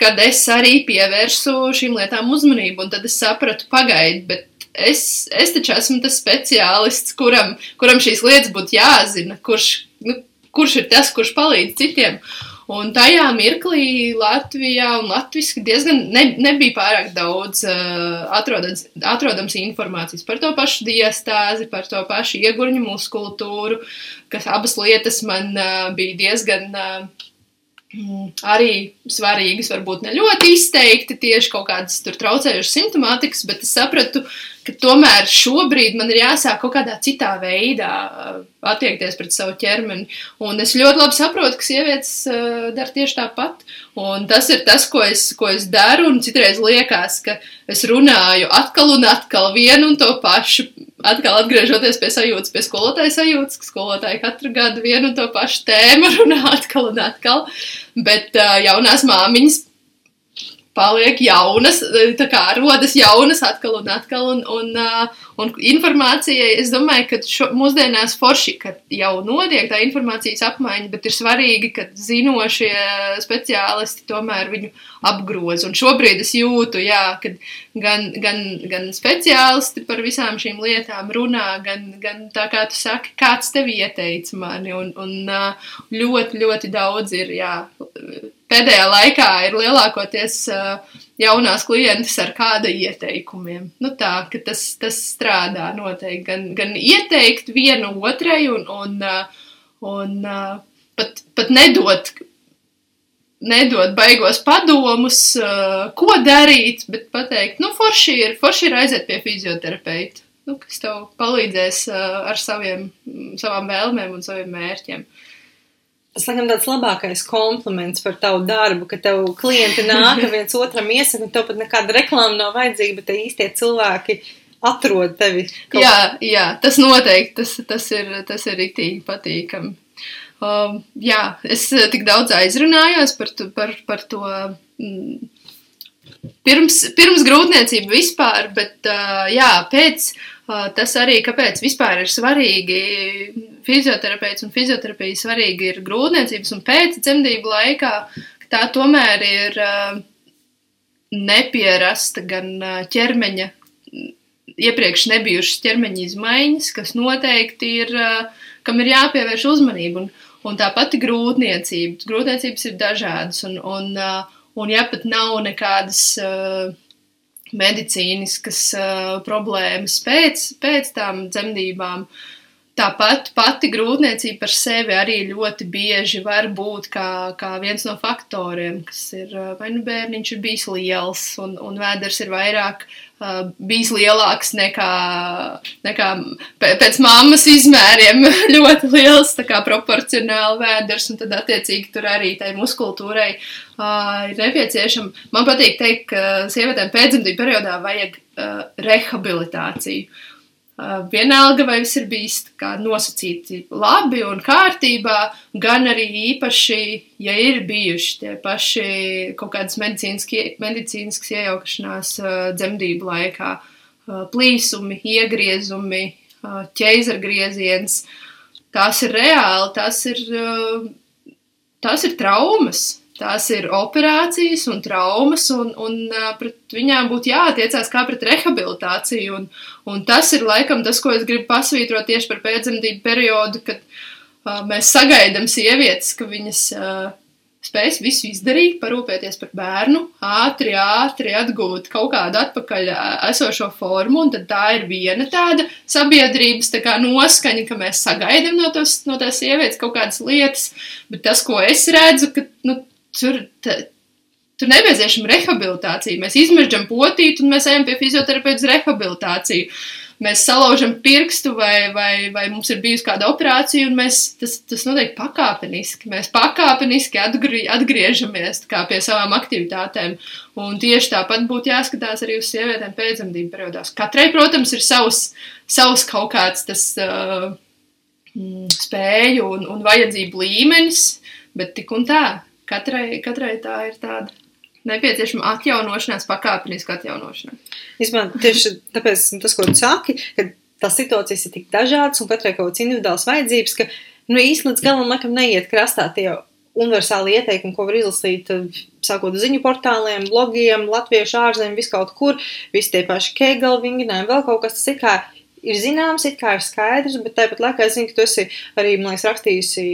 kad es arī pievērsu šīm lietām uzmanību, un tad es sapratu, pagaidi, bet es, es taču esmu tas speciālists, kuram, kuram šīs lietas būtu jāzina, kurš, nu, kurš ir tas, kurš palīdz citiem. Un tajā mirklī Latvijā un latviešu diezgan ne, nebija pārāk daudz uh, atrodams, atrodams informācijas par to pašu diastāzi, par to pašu iegurņu muskultūru, kas abas lietas man uh, bija diezgan uh, arī svarīgas, varbūt ne ļoti izteikti tieši kaut kādas tur traucējušas simptomātikas, bet es sapratu, ka tomēr šobrīd man ir jāsāk kaut kādā citā veidā uh, attiekties pret savu ķermeni. Un es ļoti labi saprotu, ka sievietes uh, dara tieši tāpat. Un tas ir tas, ko es, ko es daru. Un citreiz liekas, ka es runāju atkal un atkal vienu un to pašu. Atkal atgriežoties pie sajūtas, pie skolotāja sajūtas, ka skolotāji katru gadu vienu un to pašu tēmu runā atkal un atkal. Bet uh, jaunās māmiņas paliek jaunas, tā kā rodas jaunas atkal un atkal, un, un, uh, un informācijai, es domāju, ka šo, mūsdienās forši, ka jau notiek tā informācijas apmaiņa, bet ir svarīgi, ka zinošie speciālisti tomēr viņu apgroz, un šobrīd es jūtu, jā, ka gan, gan, gan speciālisti par visām šīm lietām runā, gan, gan tā kā tu saki, kāds tev ieteica mani, un, un uh, ļoti, ļoti daudz ir, jā, pēdējā laikā ir lielākoties jaunās klientes ar kāda ieteikumiem. Nu tā, ka tas, tas strādā noteikti. Gan, gan ieteikt vienu otrai un, un, un pat, pat nedot, nedot baigos padomus, ko darīt, bet pateikt, nu forši ir, forši ir aiziet pie fizioterapeita. Nu, kas tev palīdzēs ar saviem, savām vēlmēm un saviem mērķiem. Uh, Tas, laikam, tāds labākais kompliments par tavu darbu, ka tev klienti nāk, viens otram iesaka, un tev pat nekāda reklāma nav vajadzīga, bet te īstie cilvēki atrod tevi. Kaut... Jā, jā, tas noteikti, tas, tas ir, tas ir riktīgi patīkami. Um, jā, es eh, tik daudz aizrunājos par, tu, par, par to mm, pirms, pirms grūtniecību vispār, bet uh, jā, pēc tas arī, kāpēc vispār ir svarīgi fizioterapeits un fizioterapija svarīgi ir grūtniecības un pēc dzemdību laikā, tā tomēr ir uh, nepierasta gan uh, ķermeņa, iepriekš nebijušas ķermeņa izmaiņas, kas noteikti ir, uh, kam ir jāpievērš uzmanība. Un, un tā pati grūtniecība. Grūtniecības ir dažādas, un, un, un ja pat nav nekādas medicīniskas problēmas pēc, pēc tām dzemdībām, uh, Tāpat pati grūtniecība par sevi arī ļoti bieži var būt kā, kā viens no faktoriem, kas ir vai nu bērniņš ir bijis liels un, un vēders ir vairāk uh, bijis lielāks nekā, nekā pēc mammas izmēriem ļoti liels, tā kā proporcionāli vēders, un tad attiecīgi tur arī tai muskultūrai uh, ir nepieciešama. Man patīk teikt, ka sievietēm pēcdzemdību periodā vajag uh, rehabilitāciju. Vienalga, vai viss ir bijis nosacīti labi un kārtībā, gan arī īpaši, ja ir bijuši tie paši kaut kādas medicīniskas iejaukšanās dzemdību laikā, plīsumi, iegriezumi, ķeizargrieziens. Tās ir reāli, tās ir, tās ir traumas. Tās ir operācijas un traumas, un, un pret viņām būtu jāattiecās kā pret rehabilitāciju. Un, un tas ir laikam tas, ko es gribu pasvītrot tieši par pēcdzemdību periodu, kad uh, mēs sagaidām sievietes, ka viņas uh, spēs visu izdarīt, parūpēties par bērnu, ātri, ātri atgūt kaut kādu atpakaļ esošo formu, un tad tā ir viena tāda sabiedrības tā kā noskaņa, ka mēs sagaidām no, tos, no tās sievietes kaut kādas lietas, bet tas, ko es redzu, ka, nu, tur, ta, tur nepieciešama rehabilitācija. Mēs izmežģam potīti un mēs ejam pie fizioterapeitas rehabilitāciju. Mēs salaužam pirkstu vai, vai, vai mums ir bijusi kāda operācija, un mēs, tas, tas notiek pakāpeniski. Mēs pakāpeniski atgri, atgriežamies pie savām aktivitātēm. Un tieši tāpat būtu jāskatās arī uz sievietēm pēcdzemdību periodās. Katrai, protams, ir savs, savs kaut kāds tas uh, spēju un, un vajadzību līmenis, bet tik un tā katrai, katrai tā ir tāda nepieciešama atjaunošanās, pakāpeniska atjaunošanās. Izmēr, tieši tāpēc nu, tas, ko tu saki, ka tās situācijas ir tik dažādas un katrai kaut kāds individuāls vajadzības, ka nu, īsti līdz galam laikam neiet krastā tie universāli ieteikumi, ko var izlasīt, sākot ziņu portāliem, blogiem, latviešu ārzemēm, viskaut kur, visi tie paši kegeli, vingrinājumi, vēl kaut kas, tas ir kā ir zināms, it kā ir skaidrs, bet tāpat laikā es zinu, ka tu esi arī, man liekas, rakstījusi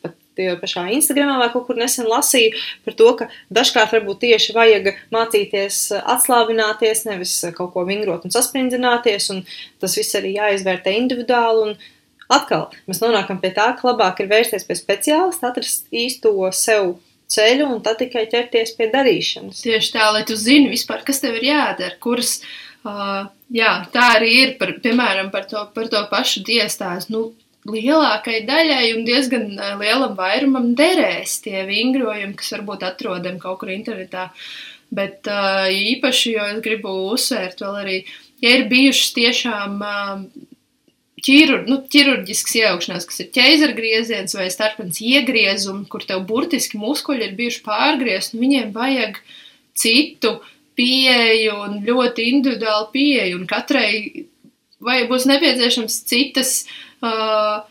pat tie pašā Instagramā vai kaut kur nesen lasīju par to, ka dažkārt varbūt tieši vajag mācīties atslābināties, nevis kaut ko vingrot un sasprindzināties, un tas viss arī jāizvērtē individuāli. Un atkal mēs nonākam pie tā, ka labāk ir vērsties pie speciālista, atrast īsto sev ceļu un tad tikai ķerties pie darīšanas. Tieši tā, lai tu zini vispār, kas tev ir jādara, kuras, uh, jā, tā arī ir, par, piemēram, par to, par to pašu diestās, nu, lielākai daļai un diezgan lielam vairumam derēs tie vingrojumi, kas varbūt atrodam kaut kur internetā. Bet uh, īpaši, jo es gribu uzsvērt vēl arī, ja ir bijušas tiešām uh, ķirur, nu, ķirurģisks iejaukšanās, kas ir ķēzargrieziens vai starpens iegriezumi, kur tev burtiski muskuļi ir bijuši pārgriezt, un viņiem vajag citu pieeju un ļoti individuālu pieeju, un katrai vai būs nepieciešams citas, uh,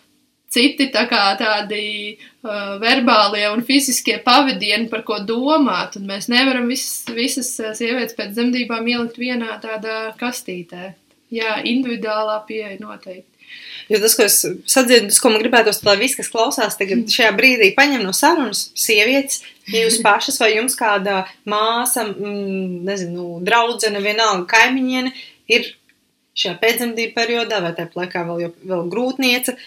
citi tā kā tādi uh, verbālie un fiziskie pavadieni, par ko domāt, un mēs nevaram visas, visas sievietes pēc dzemdībām ielikt vienā tādā kastītē. Jā, individuālā pieeja noteikti. Jo tas, ko es sadzirdu, ko man gribētos, lai viss, kas klausās, tagad šajā brīdī paņem no sarunas, sievietes, jūs pašas vai jums kāda māsa, mm, nezinu, draudzene, vienalga kaimiņiene, ir šajā pēcdzemdību periodā, vai tajā laikā vēl, vēl grūtniece.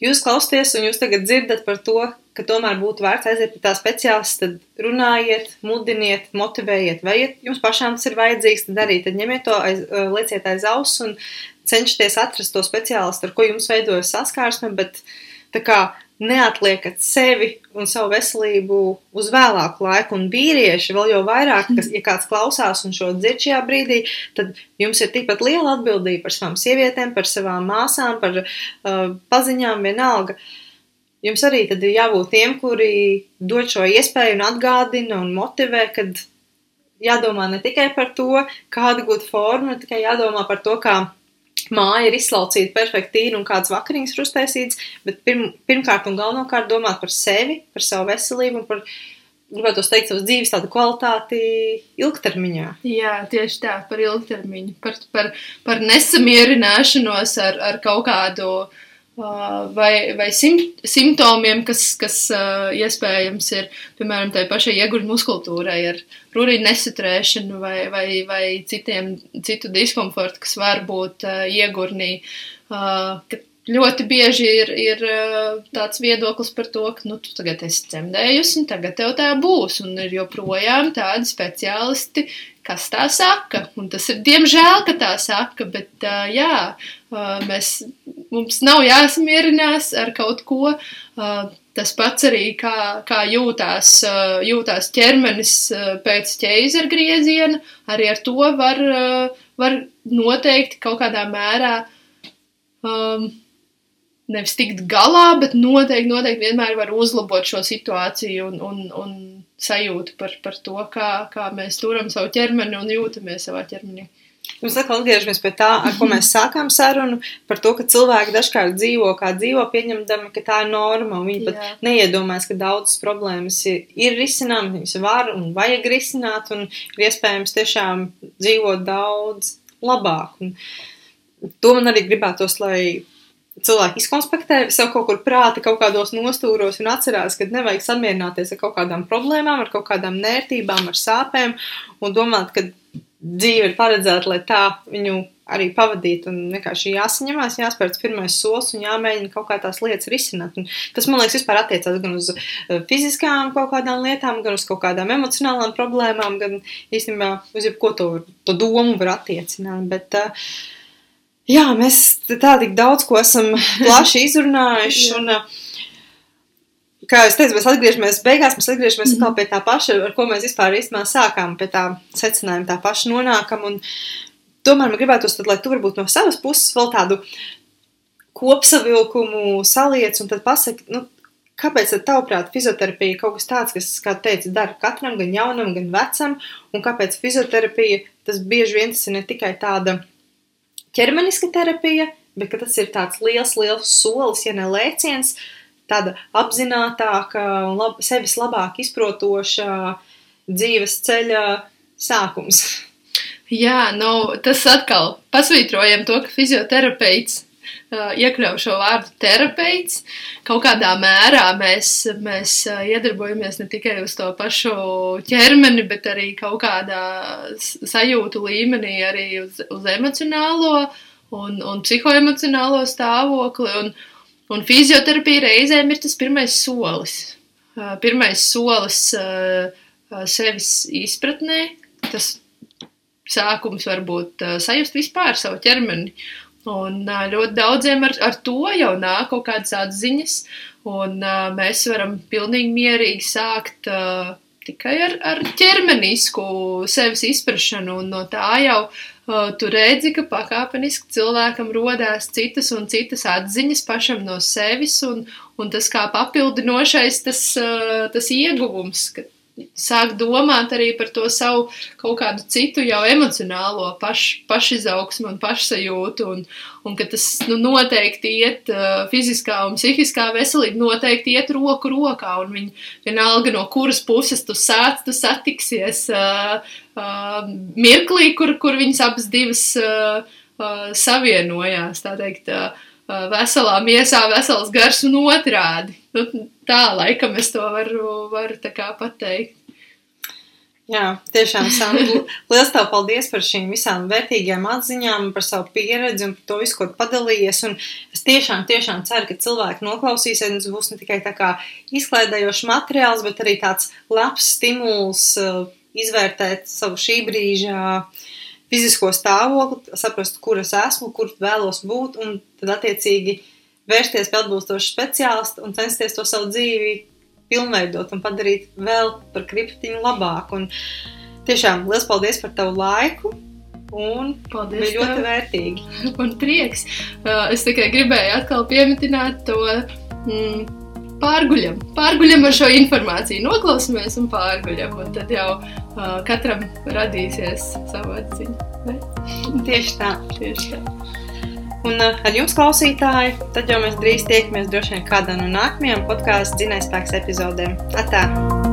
Jūs klausāties, un jūs tagad dzirdat par to, ka tomēr būtu vērts aiziet pie tā speciālista, tad runājiet, mudiniet, motivējiet, vai jums pašām tas ir vajadzīgs, tad arī tad ņemiet to, aiz, lieciet aiz auss un cenšaties atrast to speciālistu, ar ko jums veidojas saskarsme, bet tā kā neatliekat sevi un savu veselību uz vēlāku laiku, un vīrieši vēl jau vairāk, kas, ja kāds klausās un šo dzird šajā brīdī, tad jums ir tikpat liela atbildība par savām sievietēm, par savām māsām, par uh, paziņām, vienalga. Jums arī tad ir jābūt tiem, kuri dod šo iespēju un atgādina un motivē, kad jādomā ne tikai par to, kādu gūt formu, ne tikai jādomā par to, kā māja ir izslaucīta, perfekti tīra un kādas vakariņas ir uztaisītas, bet pirm, pirmkārt un galvenokārt domāt par sevi, par savu veselību un par, gribētu teikt, savas dzīves tādu kvalitāti ilgtermiņā. Jā, tieši tā, par ilgtermiņu, par, par, par nesamierināšanos ar, ar kaut kādu uh, vai, vai simt, simptomiem, kas, kas uh, iespējams ir, piemēram, tai pašai ieguļu muskultūrai ar rūrīņu nesaturēšanu vai, vai, vai citiem, citu diskomfortu, kas var būt uh, iegurnī. Uh, ļoti bieži ir, ir tāds viedoklis par to, ka nu, tu tagad esi dzemdējusi, un tagad tev tā būs. Un ir joprojām tādi speciālisti, kas tā saka. Un tas ir diemžēl, ka tā saka, bet jā, mēs mums nav jāsamierinās ar kaut ko. Tas pats arī kā, kā jūtās, jūtās ķermenis pēc ķēzara grieziena, arī ar to var, var noteikti kaut kādā mērā um, nevis tikt galā, bet noteikti, noteikti vienmēr var uzlabot šo situāciju un, un, un sajūtu par, par to, kā, kā mēs turam savu ķermeni un jūtamies savā ķermenī. Mums atkal atgriežamies pie tā, ar ko mēs sākām sarunu, par to, ka cilvēki dažkārt dzīvo kā dzīvo, pieņemdami, ka tā ir norma, un viņi pat Jā. neiedomājas, ka daudzas problēmas ir, ir risināmas, viņas var un vajag risināt, un ir iespējams tiešām dzīvot daudz labāk. Un to man arī gribētos, lai cilvēki izkonspektē sev kaut kur prāti, kaut kādos nostūros un atcerās, ka nevajag samierināties ar kaut kādām problēmām, ar kaut kādām nērtībām, ar sāpēm un domāt, ka dzīve ir paredzēta, lai tā viņu arī pavadītu. Un vienkārši jāsaņemās, jāspēr pirmais solis un jāmēģina kaut kā tās lietas risināt. Un tas, man liekas, vispār attiecās gan uz eh, fiziskām kaut kādām lietām, gan uz kaut kādām emocionālām problēmām, gan īstenībā uz jebko to, to domu var attiecināt. Bet, uh, jā, mēs tā tik daudz ko esam plaši izrunājuši. un, uh, kā jau teicu, mēs atgriežamies beigās, mēs atgriežamies mm -hmm. pie tā paša, ar ko mēs vispār īstenībā sākām, pie tā secinājuma, tā paša nonākam. Un tomēr man gribētos, tad, lai tu varbūt no savas puses vēl tādu kopsavilkumu saliec un tad pasaki, nu, kāpēc tad tavuprāt fizioterapija kaut kas tāds, kas, kā teica, dara katram, gan jaunam, gan vecam, un kāpēc fizioterapija, tas bieži vien tas ir ne tikai tāda ķermeniska terapija, bet tas ir tāds liels, liels solis, ja ne lēciens, tāda apzinātāka un lab, sevis labāk izprotoša dzīves ceļa sākums. Jā, nu, tas atkal pasvītrojam to, ka fizioterapeits uh, iekļauj šo vārdu terapeits. Kaut kādā mērā mēs, mēs uh, iedarbojamies ne tikai uz to pašu ķermeni, bet arī kaut kādā sajūtu līmenī, arī uz, uz emocionālo un, un psihoemocionālo stāvokli. Un, Un fizioterapija reizēm ir tas pirmais solis. pirmais solis sevis izpratnē, tas sākums var būt sajust vispār savu ķermeni. Un ļoti daudziem ar, ar to jau nāk kaut kādas atziņas, un mēs varam pilnīgi mierīgi sākt tikai ar, ar ķermenisku sevis izpratšanu, un no tā jau uh, tu redzi, ka pakāpeniski cilvēkam rodās citas un citas atziņas pašam no sevis, un, un tas kā papildinošais tas, uh, tas ieguvums, ka sāk domāt arī par to savu kaut kādu citu jau emocionālo paš, pašizaugsmu un pašsajūtu, un, un ka tas nu, noteikti iet uh, fiziskā un psihiskā veselība noteikti iet roku rokā, un viņi vienalga no kuras puses tu sāc, tu satiksies uh, uh, mirklī, kur, kur viņas abas divas uh, uh, savienojās, tā teikt, uh, veselā miesā vesels gars un otrādi. Nu, tā laikam es to varu, varu tā kā pateikt. Jā, tiešām, Sandra, liels tev paldies par šīm visām vērtīgajām atziņām, par savu pieredzi un par to visu, ko padalījies. Un es tiešām, tiešām ceru, ka cilvēki noklausīsies, un tas būs ne tikai tā kā izklaidējošs materiāls, bet arī tāds labs stimuls uh, izvērtēt savu šī brīža fizisko stāvokli, saprast, kur es esmu, kur vēlos būt, un tad attiecīgi vērsties pie atbilstoša speciālista un censties to savu dzīvi pilnveidot un padarīt vēl par kriptiņu labāku. Un tiešām liels paldies par tavu laiku! Un paldies! Bija ļoti tev. vērtīgi. Un prieks! Uh, es tikai gribēju atkal pieminēt to. Mm, Pārguļam, pārguļam ar šo informāciju, noklausāmies un pārguļam. Un tad jau uh, katram radīsies sava atziņa. Tieši tā. Tieši tā. Un uh, ar jums, klausītāji, tad jau mēs drīz tiekamies droši vien kādā no nākamajām podkāstu dzinējspēks epizodēm. Atā!